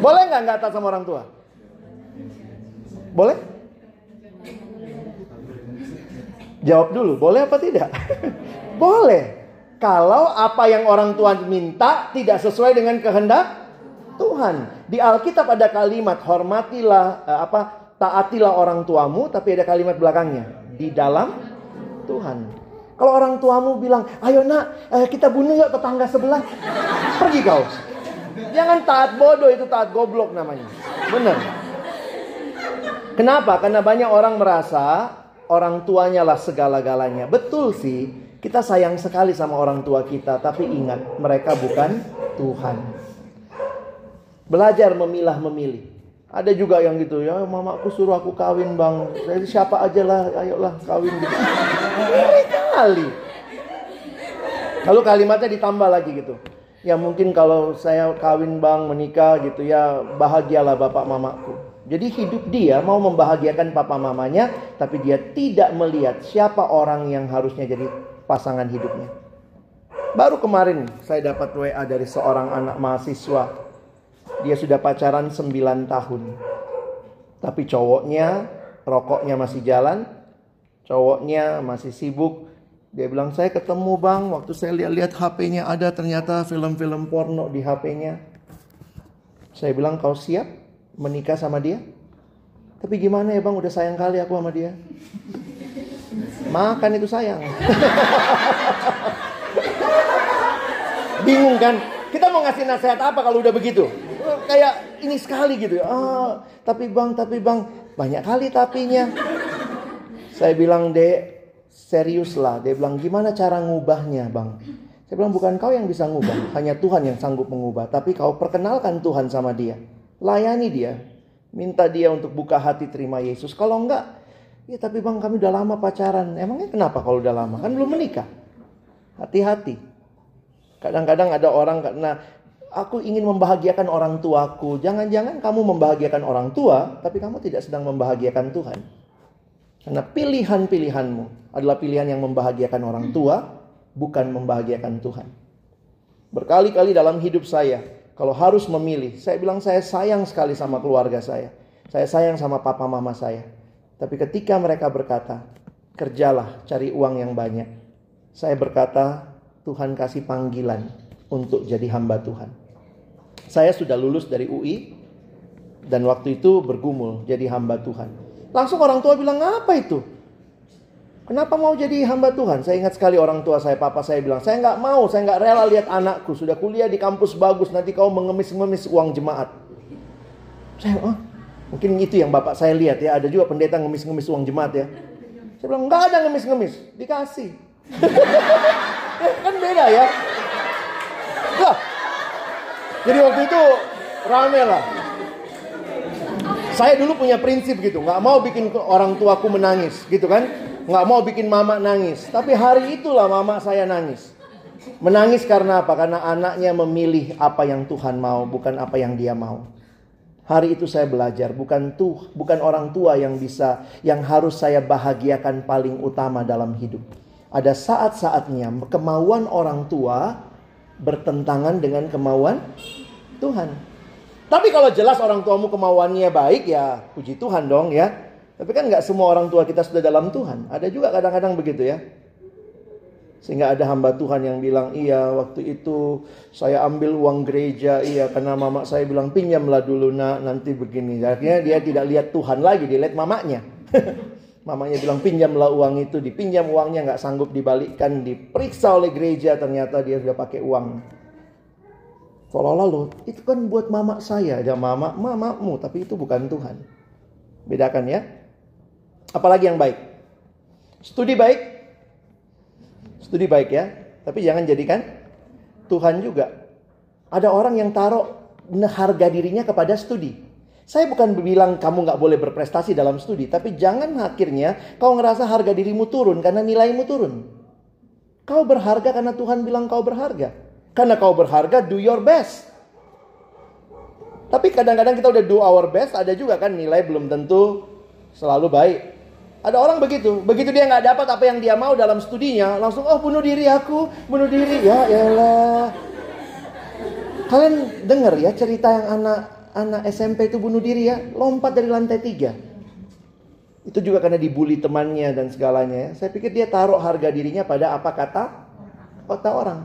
Boleh nggak nggak taat sama orang tua? Boleh? Jawab dulu, boleh apa tidak? boleh. Kalau apa yang orang tua minta tidak sesuai dengan kehendak Tuhan. Di Alkitab ada kalimat hormatilah eh, apa taatilah orang tuamu tapi ada kalimat belakangnya di dalam Tuhan. Kalau orang tuamu bilang, ayo nak eh, kita bunuh yuk tetangga sebelah. Pergi kau. Jangan taat bodoh itu taat goblok namanya. Benar. Kenapa? Karena banyak orang merasa orang tuanya lah segala-galanya. Betul sih, kita sayang sekali sama orang tua kita, tapi ingat, mereka bukan Tuhan. Belajar memilah memilih. Ada juga yang gitu ya, mamaku suruh aku kawin bang. Jadi siapa aja lah, ayolah kawin gitu. Kali. Lalu kalimatnya ditambah lagi gitu. Ya mungkin kalau saya kawin bang menikah gitu ya bahagialah bapak mamaku. Jadi hidup dia mau membahagiakan papa mamanya, tapi dia tidak melihat siapa orang yang harusnya jadi pasangan hidupnya. Baru kemarin saya dapat WA dari seorang anak mahasiswa. Dia sudah pacaran 9 tahun. Tapi cowoknya, rokoknya masih jalan. Cowoknya masih sibuk. Dia bilang, saya ketemu bang, waktu saya lihat-lihat HP-nya ada ternyata film-film porno di HP-nya. Saya bilang, kau siap? Menikah sama dia? Tapi gimana ya bang, udah sayang kali aku sama dia. Makan itu sayang. Bingung kan? Kita mau ngasih nasihat apa kalau udah begitu? Kayak ini sekali gitu. Ah, tapi bang, tapi bang, banyak kali tapinya. Saya bilang, dek, serius lah. Dia bilang, gimana cara ngubahnya bang? Saya bilang, bukan kau yang bisa ngubah. Hanya Tuhan yang sanggup mengubah. Tapi kau perkenalkan Tuhan sama dia. Layani dia. Minta dia untuk buka hati terima Yesus. Kalau enggak, ya tapi bang kami udah lama pacaran. Emangnya kenapa kalau udah lama? Kan belum menikah. Hati-hati. Kadang-kadang ada orang karena aku ingin membahagiakan orang tuaku. Jangan-jangan kamu membahagiakan orang tua, tapi kamu tidak sedang membahagiakan Tuhan. Karena pilihan-pilihanmu adalah pilihan yang membahagiakan orang tua, bukan membahagiakan Tuhan. Berkali-kali dalam hidup saya, kalau harus memilih, saya bilang saya sayang sekali sama keluarga saya. Saya sayang sama papa mama saya. Tapi ketika mereka berkata, kerjalah cari uang yang banyak. Saya berkata, Tuhan kasih panggilan untuk jadi hamba Tuhan. Saya sudah lulus dari UI dan waktu itu bergumul jadi hamba Tuhan. Langsung orang tua bilang, apa itu? Kenapa mau jadi hamba Tuhan? Saya ingat sekali orang tua saya, papa saya bilang, saya nggak mau, saya nggak rela lihat anakku sudah kuliah di kampus bagus, nanti kau mengemis-ngemis uang jemaat. Saya, oh, mungkin itu yang bapak saya lihat ya, ada juga pendeta ngemis-ngemis uang jemaat ya. Saya bilang, nggak ada ngemis-ngemis. Dikasih. kan beda ya. Lah, jadi waktu itu rame lah. Saya dulu punya prinsip gitu, nggak mau bikin orang tuaku menangis, gitu kan? Nggak mau bikin mama nangis. Tapi hari itulah mama saya nangis. Menangis karena apa? Karena anaknya memilih apa yang Tuhan mau, bukan apa yang dia mau. Hari itu saya belajar, bukan tuh, bukan orang tua yang bisa, yang harus saya bahagiakan paling utama dalam hidup. Ada saat-saatnya kemauan orang tua bertentangan dengan kemauan Tuhan. Tapi kalau jelas orang tuamu kemauannya baik ya puji Tuhan dong ya. Tapi kan nggak semua orang tua kita sudah dalam Tuhan. Ada juga kadang-kadang begitu ya. Sehingga ada hamba Tuhan yang bilang, iya waktu itu saya ambil uang gereja, iya karena mama saya bilang pinjamlah dulu nak, nanti begini. Akhirnya dia tidak lihat Tuhan lagi, dia lihat mamanya. mamanya bilang pinjamlah uang itu, dipinjam uangnya nggak sanggup dibalikkan, diperiksa oleh gereja, ternyata dia sudah pakai uang Seolah-olah loh, itu kan buat mama saya. Ya mama, mamamu, tapi itu bukan Tuhan. Bedakan ya. Apalagi yang baik. Studi baik. Studi baik ya. Tapi jangan jadikan Tuhan juga. Ada orang yang taruh harga dirinya kepada studi. Saya bukan bilang kamu nggak boleh berprestasi dalam studi, tapi jangan akhirnya kau ngerasa harga dirimu turun karena nilaimu turun. Kau berharga karena Tuhan bilang kau berharga. Karena kau berharga, do your best. Tapi kadang-kadang kita udah do our best, ada juga kan nilai belum tentu selalu baik. Ada orang begitu, begitu dia nggak dapat apa yang dia mau dalam studinya, langsung oh bunuh diri aku, bunuh diri ya, lah. Kalian dengar ya cerita yang anak anak SMP itu bunuh diri ya, lompat dari lantai tiga. Itu juga karena dibully temannya dan segalanya ya. Saya pikir dia taruh harga dirinya pada apa kata kata orang.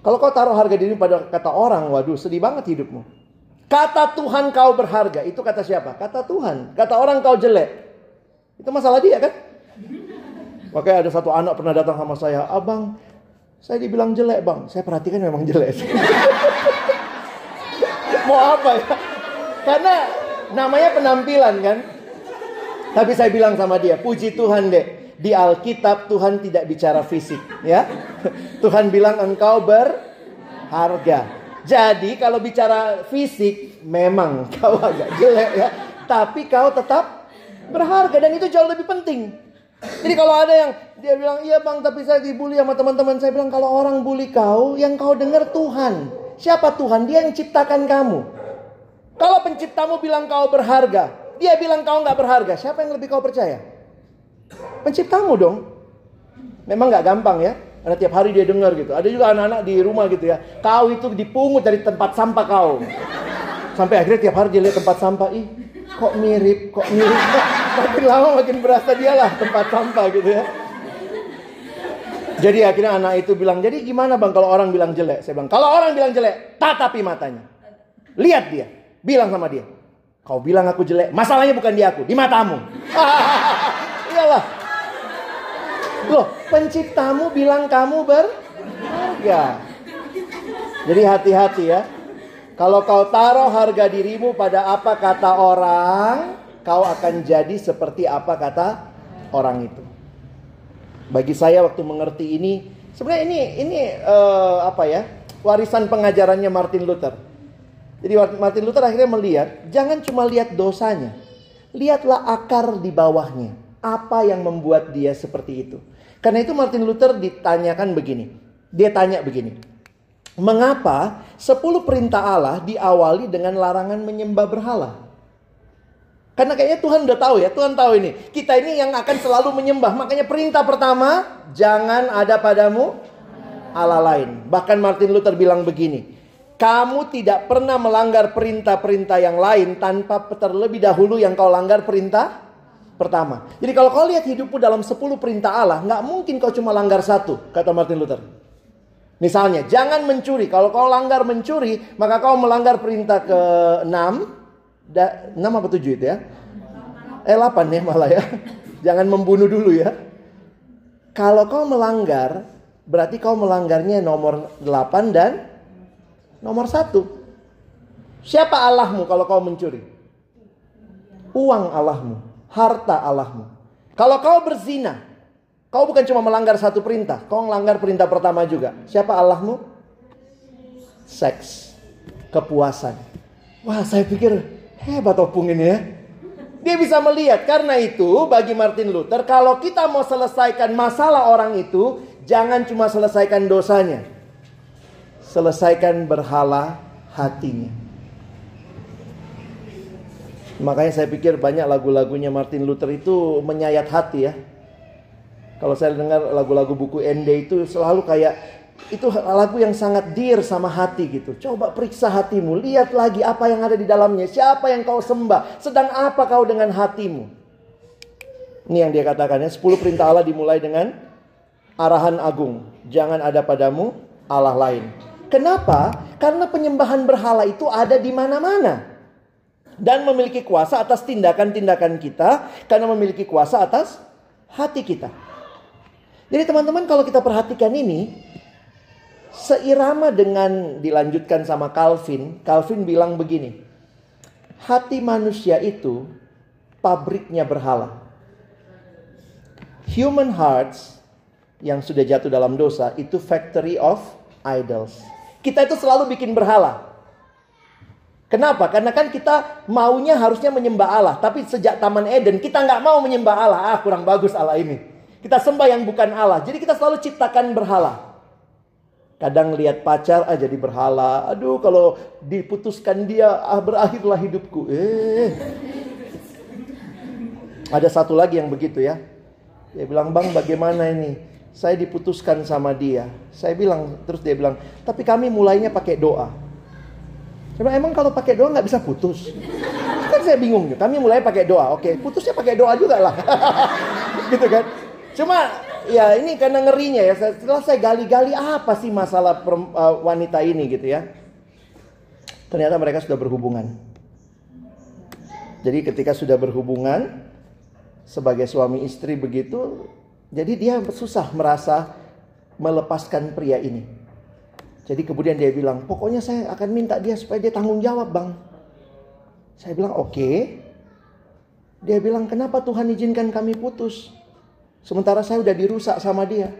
Kalau kau taruh harga diri pada kata orang, waduh sedih banget hidupmu. Kata Tuhan kau berharga, itu kata siapa? Kata Tuhan. Kata orang kau jelek. Itu masalah dia kan? Makanya ada satu anak pernah datang sama saya, abang, saya dibilang jelek bang. Saya perhatikan memang jelek. Mau apa ya? Karena namanya penampilan kan. Tapi saya bilang sama dia, puji Tuhan deh di Alkitab Tuhan tidak bicara fisik, ya. Tuhan bilang engkau berharga. Jadi kalau bicara fisik memang kau agak jelek ya, tapi kau tetap berharga dan itu jauh lebih penting. Jadi kalau ada yang dia bilang iya bang tapi saya dibully sama teman-teman saya bilang kalau orang bully kau yang kau dengar Tuhan. Siapa Tuhan? Dia yang ciptakan kamu. Kalau penciptamu bilang kau berharga, dia bilang kau nggak berharga. Siapa yang lebih kau percaya? Penciptamu dong. Memang nggak gampang ya. Karena tiap hari dia dengar gitu. Ada juga anak-anak di rumah gitu ya. Kau itu dipungut dari tempat sampah kau. Sampai akhirnya tiap hari dia lihat tempat sampah. Ih, kok mirip, kok mirip. makin lama makin berasa dialah tempat sampah gitu ya. Jadi akhirnya anak itu bilang, jadi gimana bang kalau orang bilang jelek? Saya bilang, kalau orang bilang jelek, tatapi matanya. Lihat dia, bilang sama dia. Kau bilang aku jelek, masalahnya bukan di aku, di matamu. Iyalah. Loh, penciptamu bilang kamu berharga. Jadi hati-hati ya. Kalau kau taruh harga dirimu pada apa kata orang, kau akan jadi seperti apa kata orang itu. Bagi saya waktu mengerti ini, sebenarnya ini ini uh, apa ya? Warisan pengajarannya Martin Luther. Jadi Martin Luther akhirnya melihat, jangan cuma lihat dosanya, lihatlah akar di bawahnya. Apa yang membuat dia seperti itu? Karena itu Martin Luther ditanyakan begini. Dia tanya begini. Mengapa 10 perintah Allah diawali dengan larangan menyembah berhala? Karena kayaknya Tuhan udah tahu ya, Tuhan tahu ini. Kita ini yang akan selalu menyembah. Makanya perintah pertama, jangan ada padamu Allah lain. Bahkan Martin Luther bilang begini, kamu tidak pernah melanggar perintah-perintah yang lain tanpa terlebih dahulu yang kau langgar perintah pertama. Jadi kalau kau lihat hidupmu dalam 10 perintah Allah, nggak mungkin kau cuma langgar satu, kata Martin Luther. Misalnya, jangan mencuri. Kalau kau langgar mencuri, maka kau melanggar perintah ke-6. 6 apa 7 itu ya? Eh 8 ya malah ya. Jangan membunuh dulu ya. Kalau kau melanggar, berarti kau melanggarnya nomor 8 dan nomor 1. Siapa Allahmu kalau kau mencuri? Uang Allahmu harta Allahmu. Kalau kau berzina, kau bukan cuma melanggar satu perintah, kau melanggar perintah pertama juga. Siapa Allahmu? Seks, kepuasan. Wah, saya pikir hebat opung ini ya. Dia bisa melihat karena itu bagi Martin Luther kalau kita mau selesaikan masalah orang itu jangan cuma selesaikan dosanya. Selesaikan berhala hatinya. Makanya saya pikir banyak lagu-lagunya Martin Luther itu menyayat hati ya. Kalau saya dengar lagu-lagu buku Ende itu selalu kayak itu lagu yang sangat dear sama hati gitu. Coba periksa hatimu, lihat lagi apa yang ada di dalamnya. Siapa yang kau sembah? Sedang apa kau dengan hatimu? Ini yang dia katakan ya, 10 perintah Allah dimulai dengan arahan agung. Jangan ada padamu Allah lain. Kenapa? Karena penyembahan berhala itu ada di mana-mana dan memiliki kuasa atas tindakan-tindakan kita karena memiliki kuasa atas hati kita. Jadi teman-teman kalau kita perhatikan ini seirama dengan dilanjutkan sama Calvin, Calvin bilang begini. Hati manusia itu pabriknya berhala. Human hearts yang sudah jatuh dalam dosa itu factory of idols. Kita itu selalu bikin berhala. Kenapa? Karena kan kita maunya harusnya menyembah Allah. Tapi sejak Taman Eden kita nggak mau menyembah Allah. Ah kurang bagus Allah ini. Kita sembah yang bukan Allah. Jadi kita selalu ciptakan berhala. Kadang lihat pacar ah jadi berhala. Aduh kalau diputuskan dia ah berakhirlah hidupku. Eh. Ada satu lagi yang begitu ya. Dia bilang bang bagaimana ini? Saya diputuskan sama dia. Saya bilang terus dia bilang tapi kami mulainya pakai doa. Saya emang kalau pakai doa nggak bisa putus? Kan saya bingung. Kami mulai pakai doa. Oke, putusnya pakai doa juga lah. gitu kan. Cuma ya ini karena ngerinya ya. Setelah saya gali-gali apa sih masalah uh, wanita ini gitu ya. Ternyata mereka sudah berhubungan. Jadi ketika sudah berhubungan sebagai suami istri begitu, jadi dia susah merasa melepaskan pria ini. Jadi kemudian dia bilang, pokoknya saya akan minta dia supaya dia tanggung jawab bang. Saya bilang oke. Okay. Dia bilang kenapa Tuhan izinkan kami putus. Sementara saya udah dirusak sama dia.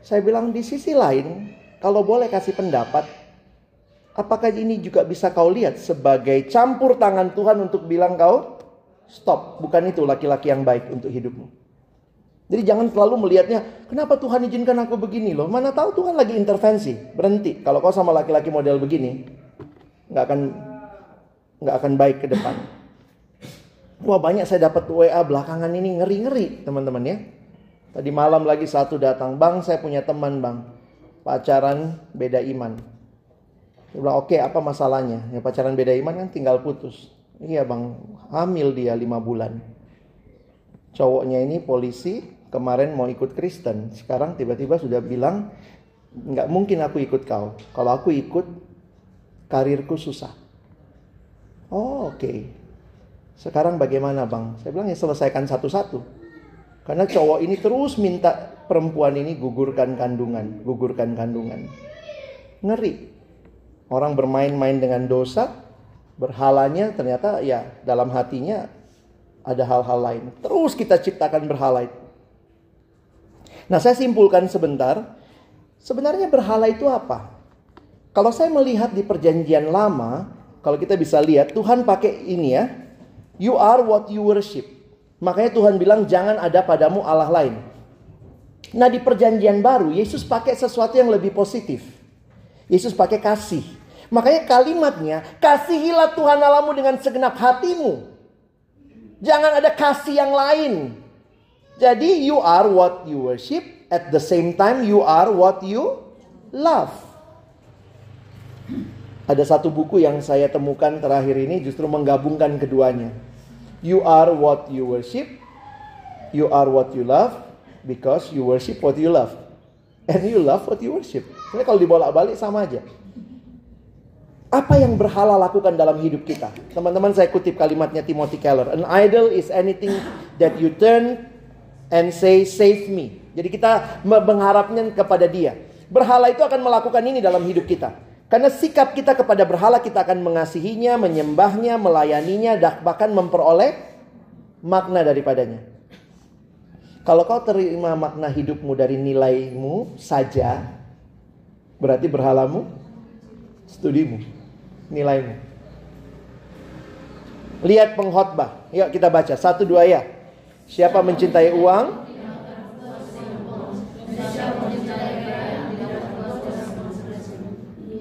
Saya bilang di sisi lain, kalau boleh kasih pendapat, apakah ini juga bisa kau lihat sebagai campur tangan Tuhan untuk bilang kau stop, bukan itu laki-laki yang baik untuk hidupmu. Jadi jangan selalu melihatnya, kenapa Tuhan izinkan aku begini loh. Mana tahu Tuhan lagi intervensi. Berhenti. Kalau kau sama laki-laki model begini, nggak akan nggak akan baik ke depan. Wah banyak saya dapat WA belakangan ini ngeri-ngeri teman-teman ya. Tadi malam lagi satu datang, bang saya punya teman bang, pacaran beda iman. Dia bilang oke okay, apa masalahnya? Ya pacaran beda iman kan tinggal putus. Iya bang, hamil dia lima bulan. Cowoknya ini polisi, kemarin mau ikut Kristen, sekarang tiba-tiba sudah bilang nggak mungkin aku ikut kau. Kalau aku ikut, karirku susah. Oh oke. Okay. Sekarang bagaimana bang? Saya bilang ya selesaikan satu-satu. Karena cowok ini terus minta perempuan ini gugurkan kandungan, gugurkan kandungan. Ngeri. Orang bermain-main dengan dosa, berhalanya ternyata ya dalam hatinya ada hal-hal lain. Terus kita ciptakan berhala itu. Nah, saya simpulkan sebentar. Sebenarnya berhala itu apa? Kalau saya melihat di perjanjian lama, kalau kita bisa lihat Tuhan pakai ini ya. You are what you worship. Makanya Tuhan bilang jangan ada padamu Allah lain. Nah, di perjanjian baru Yesus pakai sesuatu yang lebih positif. Yesus pakai kasih. Makanya kalimatnya, kasihilah Tuhan Allahmu dengan segenap hatimu. Jangan ada kasih yang lain. Jadi you are what you worship, at the same time you are what you love. Ada satu buku yang saya temukan terakhir ini justru menggabungkan keduanya. You are what you worship, you are what you love, because you worship what you love. And you love what you worship. Ini kalau dibolak-balik sama aja. Apa yang berhala lakukan dalam hidup kita? Teman-teman saya kutip kalimatnya Timothy Keller. An idol is anything that you turn and say save me. Jadi kita mengharapnya kepada dia. Berhala itu akan melakukan ini dalam hidup kita. Karena sikap kita kepada berhala kita akan mengasihinya, menyembahnya, melayaninya, bahkan memperoleh makna daripadanya. Kalau kau terima makna hidupmu dari nilaimu saja, berarti berhalamu, studimu, nilaimu. Lihat pengkhotbah. Yuk kita baca satu dua ya. Siapa mencintai uang?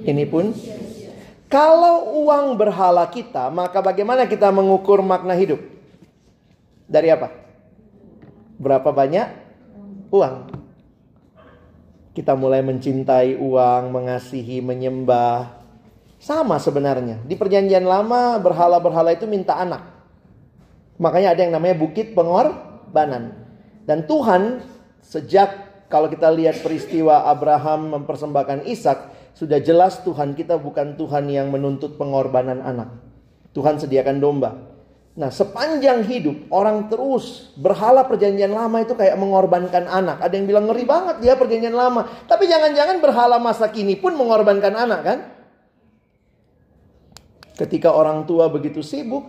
Ini pun kalau uang berhala kita, maka bagaimana kita mengukur makna hidup? Dari apa? Berapa banyak uang? Kita mulai mencintai uang, mengasihi, menyembah. Sama sebenarnya. Di perjanjian lama berhala-berhala itu minta anak. Makanya ada yang namanya bukit pengorbanan. Dan Tuhan sejak kalau kita lihat peristiwa Abraham mempersembahkan Ishak, sudah jelas Tuhan kita bukan Tuhan yang menuntut pengorbanan anak. Tuhan sediakan domba. Nah, sepanjang hidup orang terus berhala perjanjian lama itu kayak mengorbankan anak. Ada yang bilang ngeri banget dia perjanjian lama. Tapi jangan-jangan berhala masa kini pun mengorbankan anak kan? Ketika orang tua begitu sibuk,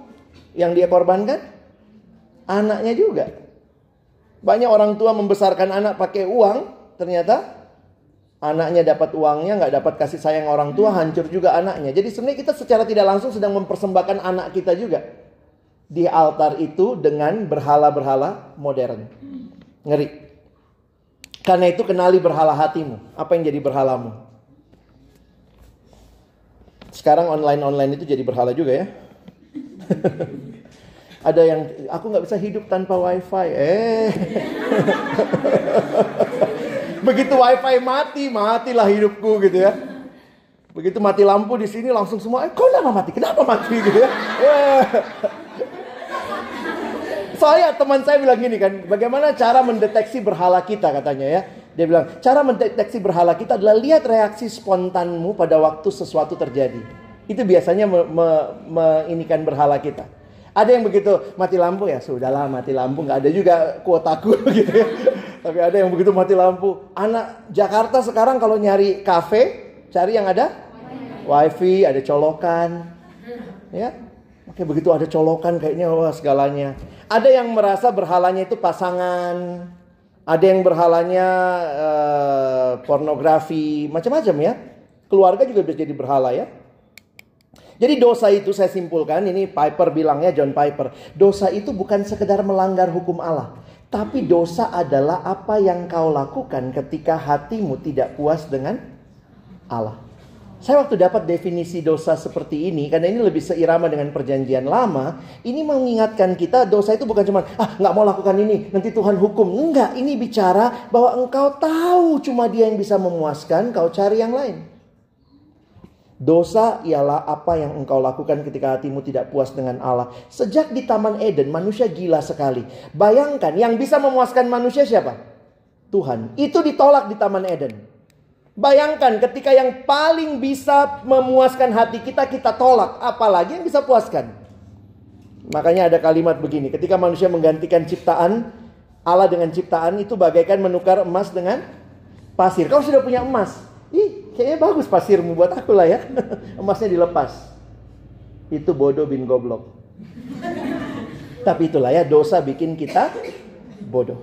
yang dia korbankan anaknya juga. Banyak orang tua membesarkan anak pakai uang, ternyata anaknya dapat uangnya, nggak dapat kasih sayang orang tua, hancur juga anaknya. Jadi sebenarnya kita secara tidak langsung sedang mempersembahkan anak kita juga di altar itu dengan berhala-berhala modern. Ngeri. Karena itu kenali berhala hatimu. Apa yang jadi berhalamu? Sekarang online-online itu jadi berhala juga ya. Ada yang aku nggak bisa hidup tanpa wifi. Eh. Begitu wifi mati, matilah hidupku gitu ya. Begitu mati lampu di sini langsung semua, eh kok kenapa mati? Kenapa mati gitu ya? saya teman saya bilang gini kan, bagaimana cara mendeteksi berhala kita katanya ya. Dia bilang, cara mendeteksi berhala kita adalah lihat reaksi spontanmu pada waktu sesuatu terjadi. Itu biasanya me, me, meinikan berhala kita. Ada yang begitu mati lampu ya sudahlah mati lampu nggak ada juga kuotaku gitu ya. Tapi ada yang begitu mati lampu. Anak Jakarta sekarang kalau nyari kafe cari yang ada wifi, ada colokan, ya. Oke begitu ada colokan kayaknya wah segalanya. Ada yang merasa berhalanya itu pasangan, ada yang berhalanya uh, pornografi, macam-macam ya. Keluarga juga bisa jadi berhala ya. Jadi dosa itu saya simpulkan, ini Piper bilangnya John Piper. Dosa itu bukan sekedar melanggar hukum Allah. Tapi dosa adalah apa yang kau lakukan ketika hatimu tidak puas dengan Allah. Saya waktu dapat definisi dosa seperti ini, karena ini lebih seirama dengan perjanjian lama, ini mengingatkan kita dosa itu bukan cuma, ah nggak mau lakukan ini, nanti Tuhan hukum. Enggak, ini bicara bahwa engkau tahu cuma dia yang bisa memuaskan, kau cari yang lain. Dosa ialah apa yang engkau lakukan ketika hatimu tidak puas dengan Allah. Sejak di Taman Eden, manusia gila sekali. Bayangkan, yang bisa memuaskan manusia siapa? Tuhan. Itu ditolak di Taman Eden. Bayangkan ketika yang paling bisa memuaskan hati kita, kita tolak. Apalagi yang bisa puaskan. Makanya ada kalimat begini. Ketika manusia menggantikan ciptaan, Allah dengan ciptaan itu bagaikan menukar emas dengan pasir. Kau sudah punya emas. Ih, kayaknya bagus pasirmu buat aku lah ya. Emasnya dilepas. Itu bodoh bin goblok. Tapi itulah ya, dosa bikin kita bodoh.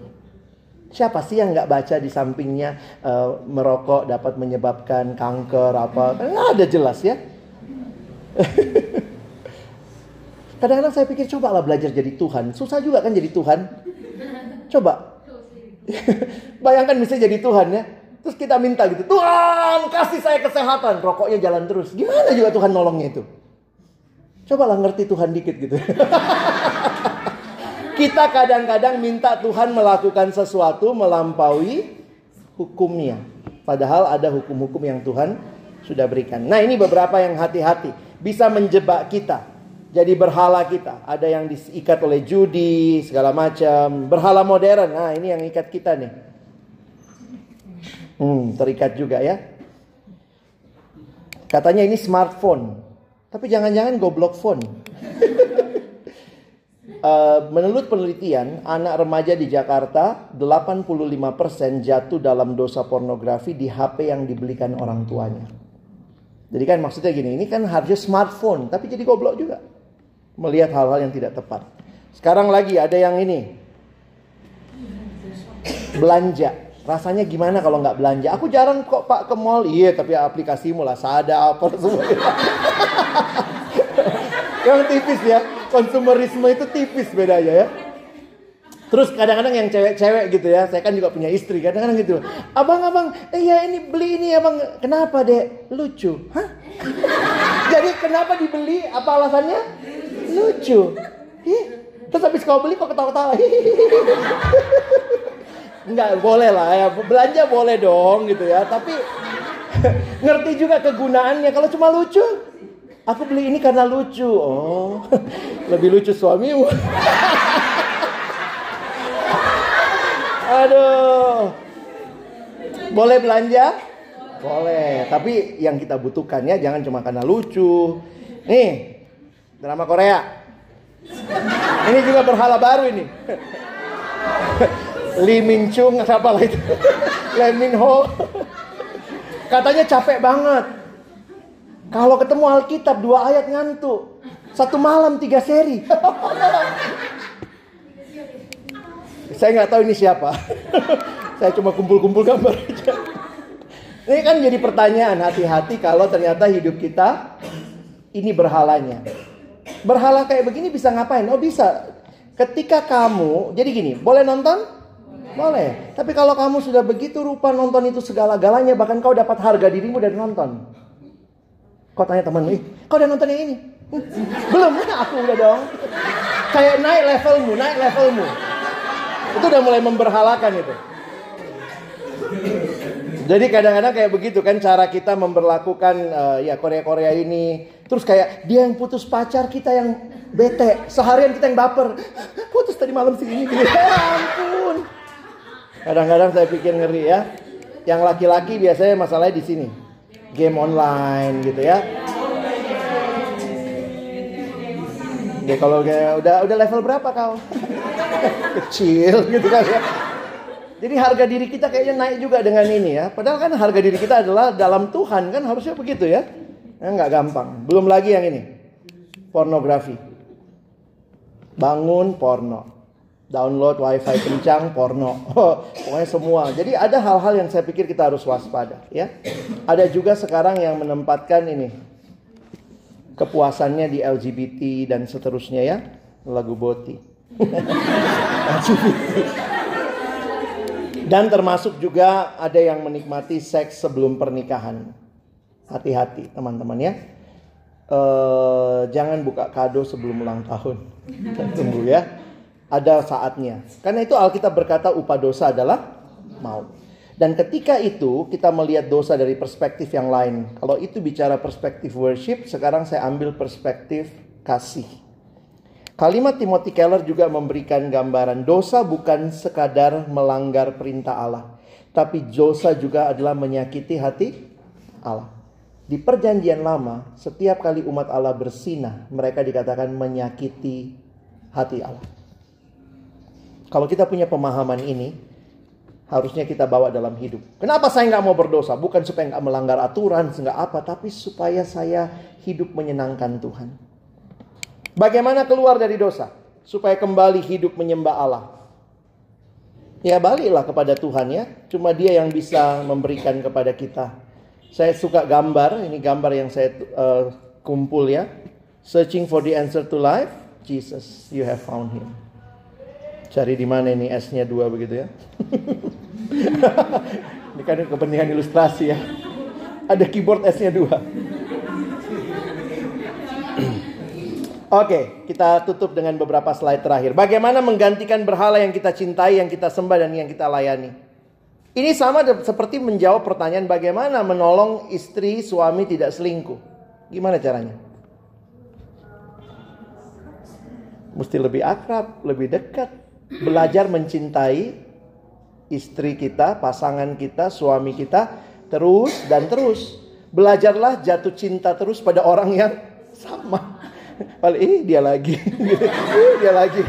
Siapa sih yang nggak baca di sampingnya uh, merokok dapat menyebabkan kanker apa? Nggak ada jelas ya. Kadang-kadang saya pikir cobalah belajar jadi Tuhan. Susah juga kan jadi Tuhan. Coba. Bayangkan bisa jadi Tuhan ya. Terus kita minta gitu, Tuhan kasih saya kesehatan. Rokoknya jalan terus. Gimana juga Tuhan nolongnya itu? Cobalah ngerti Tuhan dikit gitu. kita kadang-kadang minta Tuhan melakukan sesuatu melampaui hukumnya. Padahal ada hukum-hukum yang Tuhan sudah berikan. Nah ini beberapa yang hati-hati. Bisa menjebak kita. Jadi berhala kita. Ada yang diikat oleh judi, segala macam. Berhala modern. Nah ini yang ikat kita nih. Hmm, terikat juga ya. Katanya ini smartphone. Tapi jangan-jangan goblok phone. uh, menurut penelitian, anak remaja di Jakarta 85% jatuh dalam dosa pornografi di HP yang dibelikan orang tuanya. Jadi kan maksudnya gini, ini kan harusnya smartphone, tapi jadi goblok juga. Melihat hal-hal yang tidak tepat. Sekarang lagi ada yang ini. belanja. Rasanya gimana kalau nggak belanja? Aku jarang kok Pak ke mall. Iya, tapi aplikasimu lah, sada apa semua. yang tipis ya, konsumerisme itu tipis bedanya ya. Terus kadang-kadang yang cewek-cewek gitu ya, saya kan juga punya istri, kadang-kadang gitu. Abang, abang, iya ini beli ini abang, kenapa dek? Lucu. Hah? Jadi kenapa dibeli? Apa alasannya? Lucu. Ih, terus habis kau beli kok ketawa-ketawa. Enggak, boleh lah ya. Belanja boleh dong gitu ya. Tapi ngerti juga kegunaannya. Kalau cuma lucu, aku beli ini karena lucu. Oh, lebih lucu suamimu. Aduh. Boleh belanja? Boleh. Tapi yang kita butuhkan ya jangan cuma karena lucu. Nih, drama Korea. Ini juga berhala baru ini. Lee Min Chung apa lah itu? Lee Min Ho. Katanya capek banget. Kalau ketemu Alkitab dua ayat ngantuk. Satu malam tiga seri. Saya nggak tahu ini siapa. Saya cuma kumpul-kumpul gambar aja. Ini kan jadi pertanyaan hati-hati kalau ternyata hidup kita ini berhalanya. Berhala kayak begini bisa ngapain? Oh bisa. Ketika kamu, jadi gini, boleh nonton? Boleh. Tapi kalau kamu sudah begitu rupa nonton itu segala-galanya, bahkan kau dapat harga dirimu dari nonton. Kau tanya temanmu, ih, kau udah nonton yang ini? Belum, aku udah dong. Kayak naik levelmu, naik levelmu. Itu udah mulai memberhalakan itu. Jadi kadang-kadang kayak begitu kan cara kita memperlakukan uh, ya Korea-Korea ini. Terus kayak dia yang putus pacar, kita yang bete. Seharian kita yang baper. Putus tadi malam sini. Ya ampun. Kadang-kadang saya pikir ngeri ya. Yang laki-laki biasanya masalahnya di sini. Game online gitu ya. Ya kalau udah udah level berapa kau? Kecil gitu kan ya. Jadi harga diri kita kayaknya naik juga dengan ini ya. Padahal kan harga diri kita adalah dalam Tuhan kan harusnya begitu ya. Ya nggak gampang. Belum lagi yang ini. Pornografi. Bangun porno. Download wifi kencang porno. Oh, pokoknya semua. Jadi ada hal-hal yang saya pikir kita harus waspada ya. Ada juga sekarang yang menempatkan ini kepuasannya di LGBT dan seterusnya ya. Lagu Boti. dan termasuk juga ada yang menikmati seks sebelum pernikahan. Hati-hati teman-teman ya. Uh, jangan buka kado sebelum ulang tahun. Tunggu ya. Ada saatnya. Karena itu Alkitab berkata upah dosa adalah maut. Dan ketika itu kita melihat dosa dari perspektif yang lain. Kalau itu bicara perspektif worship, sekarang saya ambil perspektif kasih. Kalimat Timothy Keller juga memberikan gambaran dosa bukan sekadar melanggar perintah Allah, tapi dosa juga adalah menyakiti hati Allah. Di perjanjian lama, setiap kali umat Allah bersinah, mereka dikatakan menyakiti hati Allah. Kalau kita punya pemahaman ini, harusnya kita bawa dalam hidup. Kenapa saya nggak mau berdosa? Bukan supaya nggak melanggar aturan, nggak apa, tapi supaya saya hidup menyenangkan Tuhan. Bagaimana keluar dari dosa? Supaya kembali hidup menyembah Allah. Ya baliklah kepada Tuhan ya. Cuma dia yang bisa memberikan kepada kita. Saya suka gambar, ini gambar yang saya uh, kumpul ya. Searching for the answer to life, Jesus, you have found him. Cari di mana ini S-nya dua begitu ya. Ini kan kepentingan ilustrasi ya. Ada keyboard S-nya dua. Oke, kita tutup dengan beberapa slide terakhir. Bagaimana menggantikan berhala yang kita cintai, yang kita sembah, dan yang kita layani. Ini sama seperti menjawab pertanyaan bagaimana menolong istri suami tidak selingkuh. Gimana caranya? Mesti lebih akrab, lebih dekat. Belajar mencintai istri kita, pasangan kita, suami kita terus dan terus. Belajarlah jatuh cinta terus pada orang yang sama. Paling ini dia lagi, dia lagi.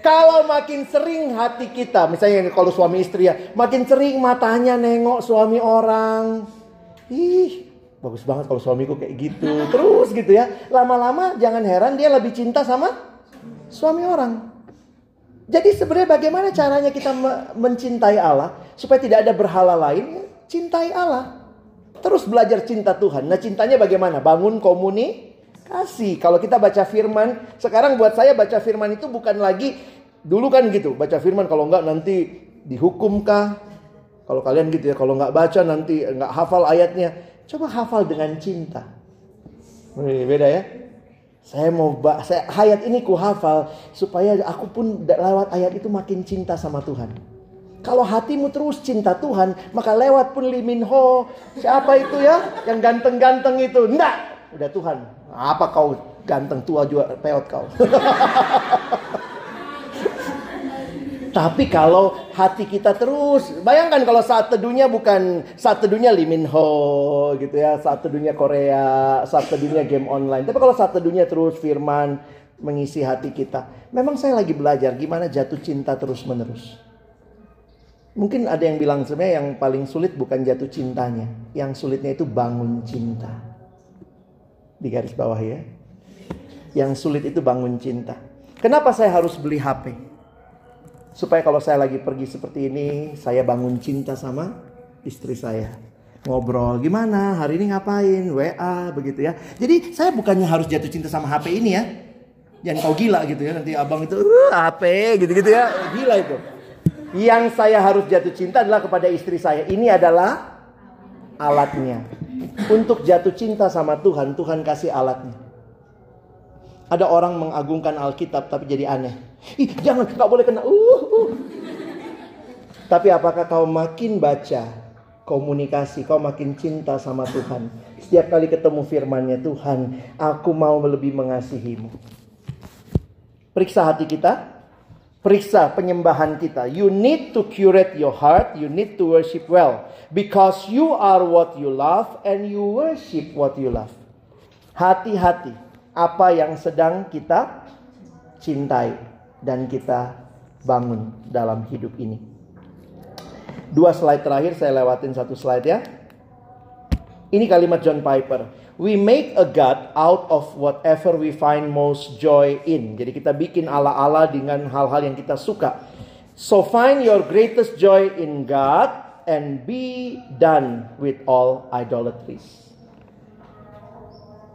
Kalau makin sering hati kita, misalnya kalau suami istri ya, makin sering matanya nengok suami orang. Ih, bagus banget kalau suamiku kayak gitu. Terus gitu ya. Lama-lama jangan heran dia lebih cinta sama suami orang. Jadi sebenarnya bagaimana caranya kita mencintai Allah supaya tidak ada berhala lain? Cintai Allah. Terus belajar cinta Tuhan. Nah cintanya bagaimana? Bangun komunikasi. Kalau kita baca firman, sekarang buat saya baca firman itu bukan lagi dulu kan gitu. Baca firman kalau enggak nanti dihukumkah? Kalau kalian gitu ya, kalau nggak baca nanti nggak hafal ayatnya. Coba hafal dengan cinta. Beda ya. Saya mau saya ayat ini ku hafal supaya aku pun lewat ayat itu makin cinta sama Tuhan. Kalau hatimu terus cinta Tuhan, maka lewat pun liminho. Siapa itu ya? Yang ganteng-ganteng itu. Enggak. Udah Tuhan. Apa kau ganteng tua juga peot kau. Tapi kalau hati kita terus, bayangkan kalau saat teduhnya bukan saat teduhnya Liminho gitu ya, saat teduhnya Korea, saat teduhnya game online. Tapi kalau saat teduhnya terus firman mengisi hati kita. Memang saya lagi belajar gimana jatuh cinta terus menerus. Mungkin ada yang bilang sebenarnya yang paling sulit bukan jatuh cintanya, yang sulitnya itu bangun cinta. Di garis bawah ya. Yang sulit itu bangun cinta. Kenapa saya harus beli HP? Supaya kalau saya lagi pergi seperti ini, saya bangun cinta sama istri saya. Ngobrol, gimana hari ini ngapain, WA begitu ya. Jadi saya bukannya harus jatuh cinta sama HP ini ya. Jangan kau gila gitu ya, nanti abang itu uh, HP gitu-gitu ya. Gila itu. Yang saya harus jatuh cinta adalah kepada istri saya. Ini adalah alatnya. Untuk jatuh cinta sama Tuhan, Tuhan kasih alatnya. Ada orang mengagungkan Alkitab tapi jadi aneh. Ih, jangan, nggak boleh kena. Uh, uh. Tapi apakah kau makin baca komunikasi, kau makin cinta sama Tuhan. Setiap kali ketemu firmannya Tuhan, aku mau lebih mengasihimu. Periksa hati kita, periksa penyembahan kita. You need to curate your heart, you need to worship well. Because you are what you love and you worship what you love. Hati-hati apa yang sedang kita cintai dan kita bangun dalam hidup ini. Dua slide terakhir saya lewatin satu slide ya. Ini kalimat John Piper. We make a God out of whatever we find most joy in. Jadi kita bikin ala-ala dengan hal-hal yang kita suka. So find your greatest joy in God and be done with all idolatries.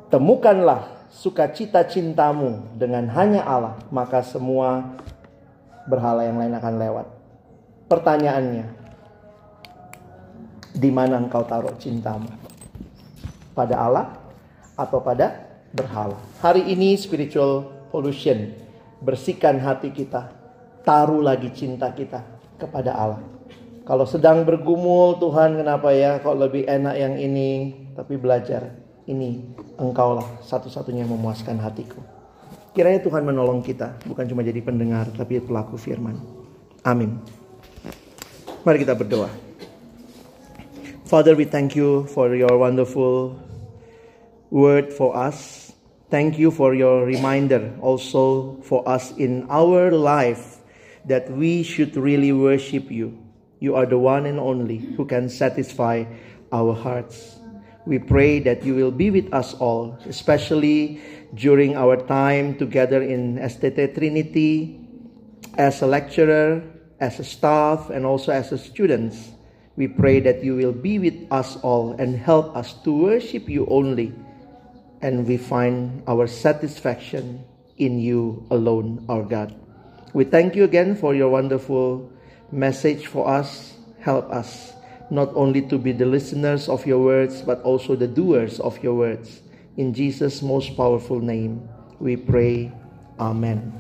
Temukanlah sukacita cintamu dengan hanya Allah, maka semua berhala yang lain akan lewat. Pertanyaannya, di mana engkau taruh cintamu? Pada Allah atau pada berhala? Hari ini spiritual pollution, bersihkan hati kita, taruh lagi cinta kita kepada Allah. Kalau sedang bergumul, Tuhan kenapa ya kok lebih enak yang ini, tapi belajar ini engkaulah satu-satunya yang memuaskan hatiku. Kiranya Tuhan menolong kita, bukan cuma jadi pendengar, tapi pelaku firman. Amin. Mari kita berdoa. Father, we thank you for your wonderful word for us. Thank you for your reminder also for us in our life that we should really worship you. You are the one and only who can satisfy our hearts. We pray that you will be with us all, especially during our time together in STT Trinity as a lecturer, as a staff, and also as a students. We pray that you will be with us all and help us to worship you only. And we find our satisfaction in you alone, our God. We thank you again for your wonderful message for us. Help us not only to be the listeners of your words, but also the doers of your words. In Jesus' most powerful name, we pray. Amen.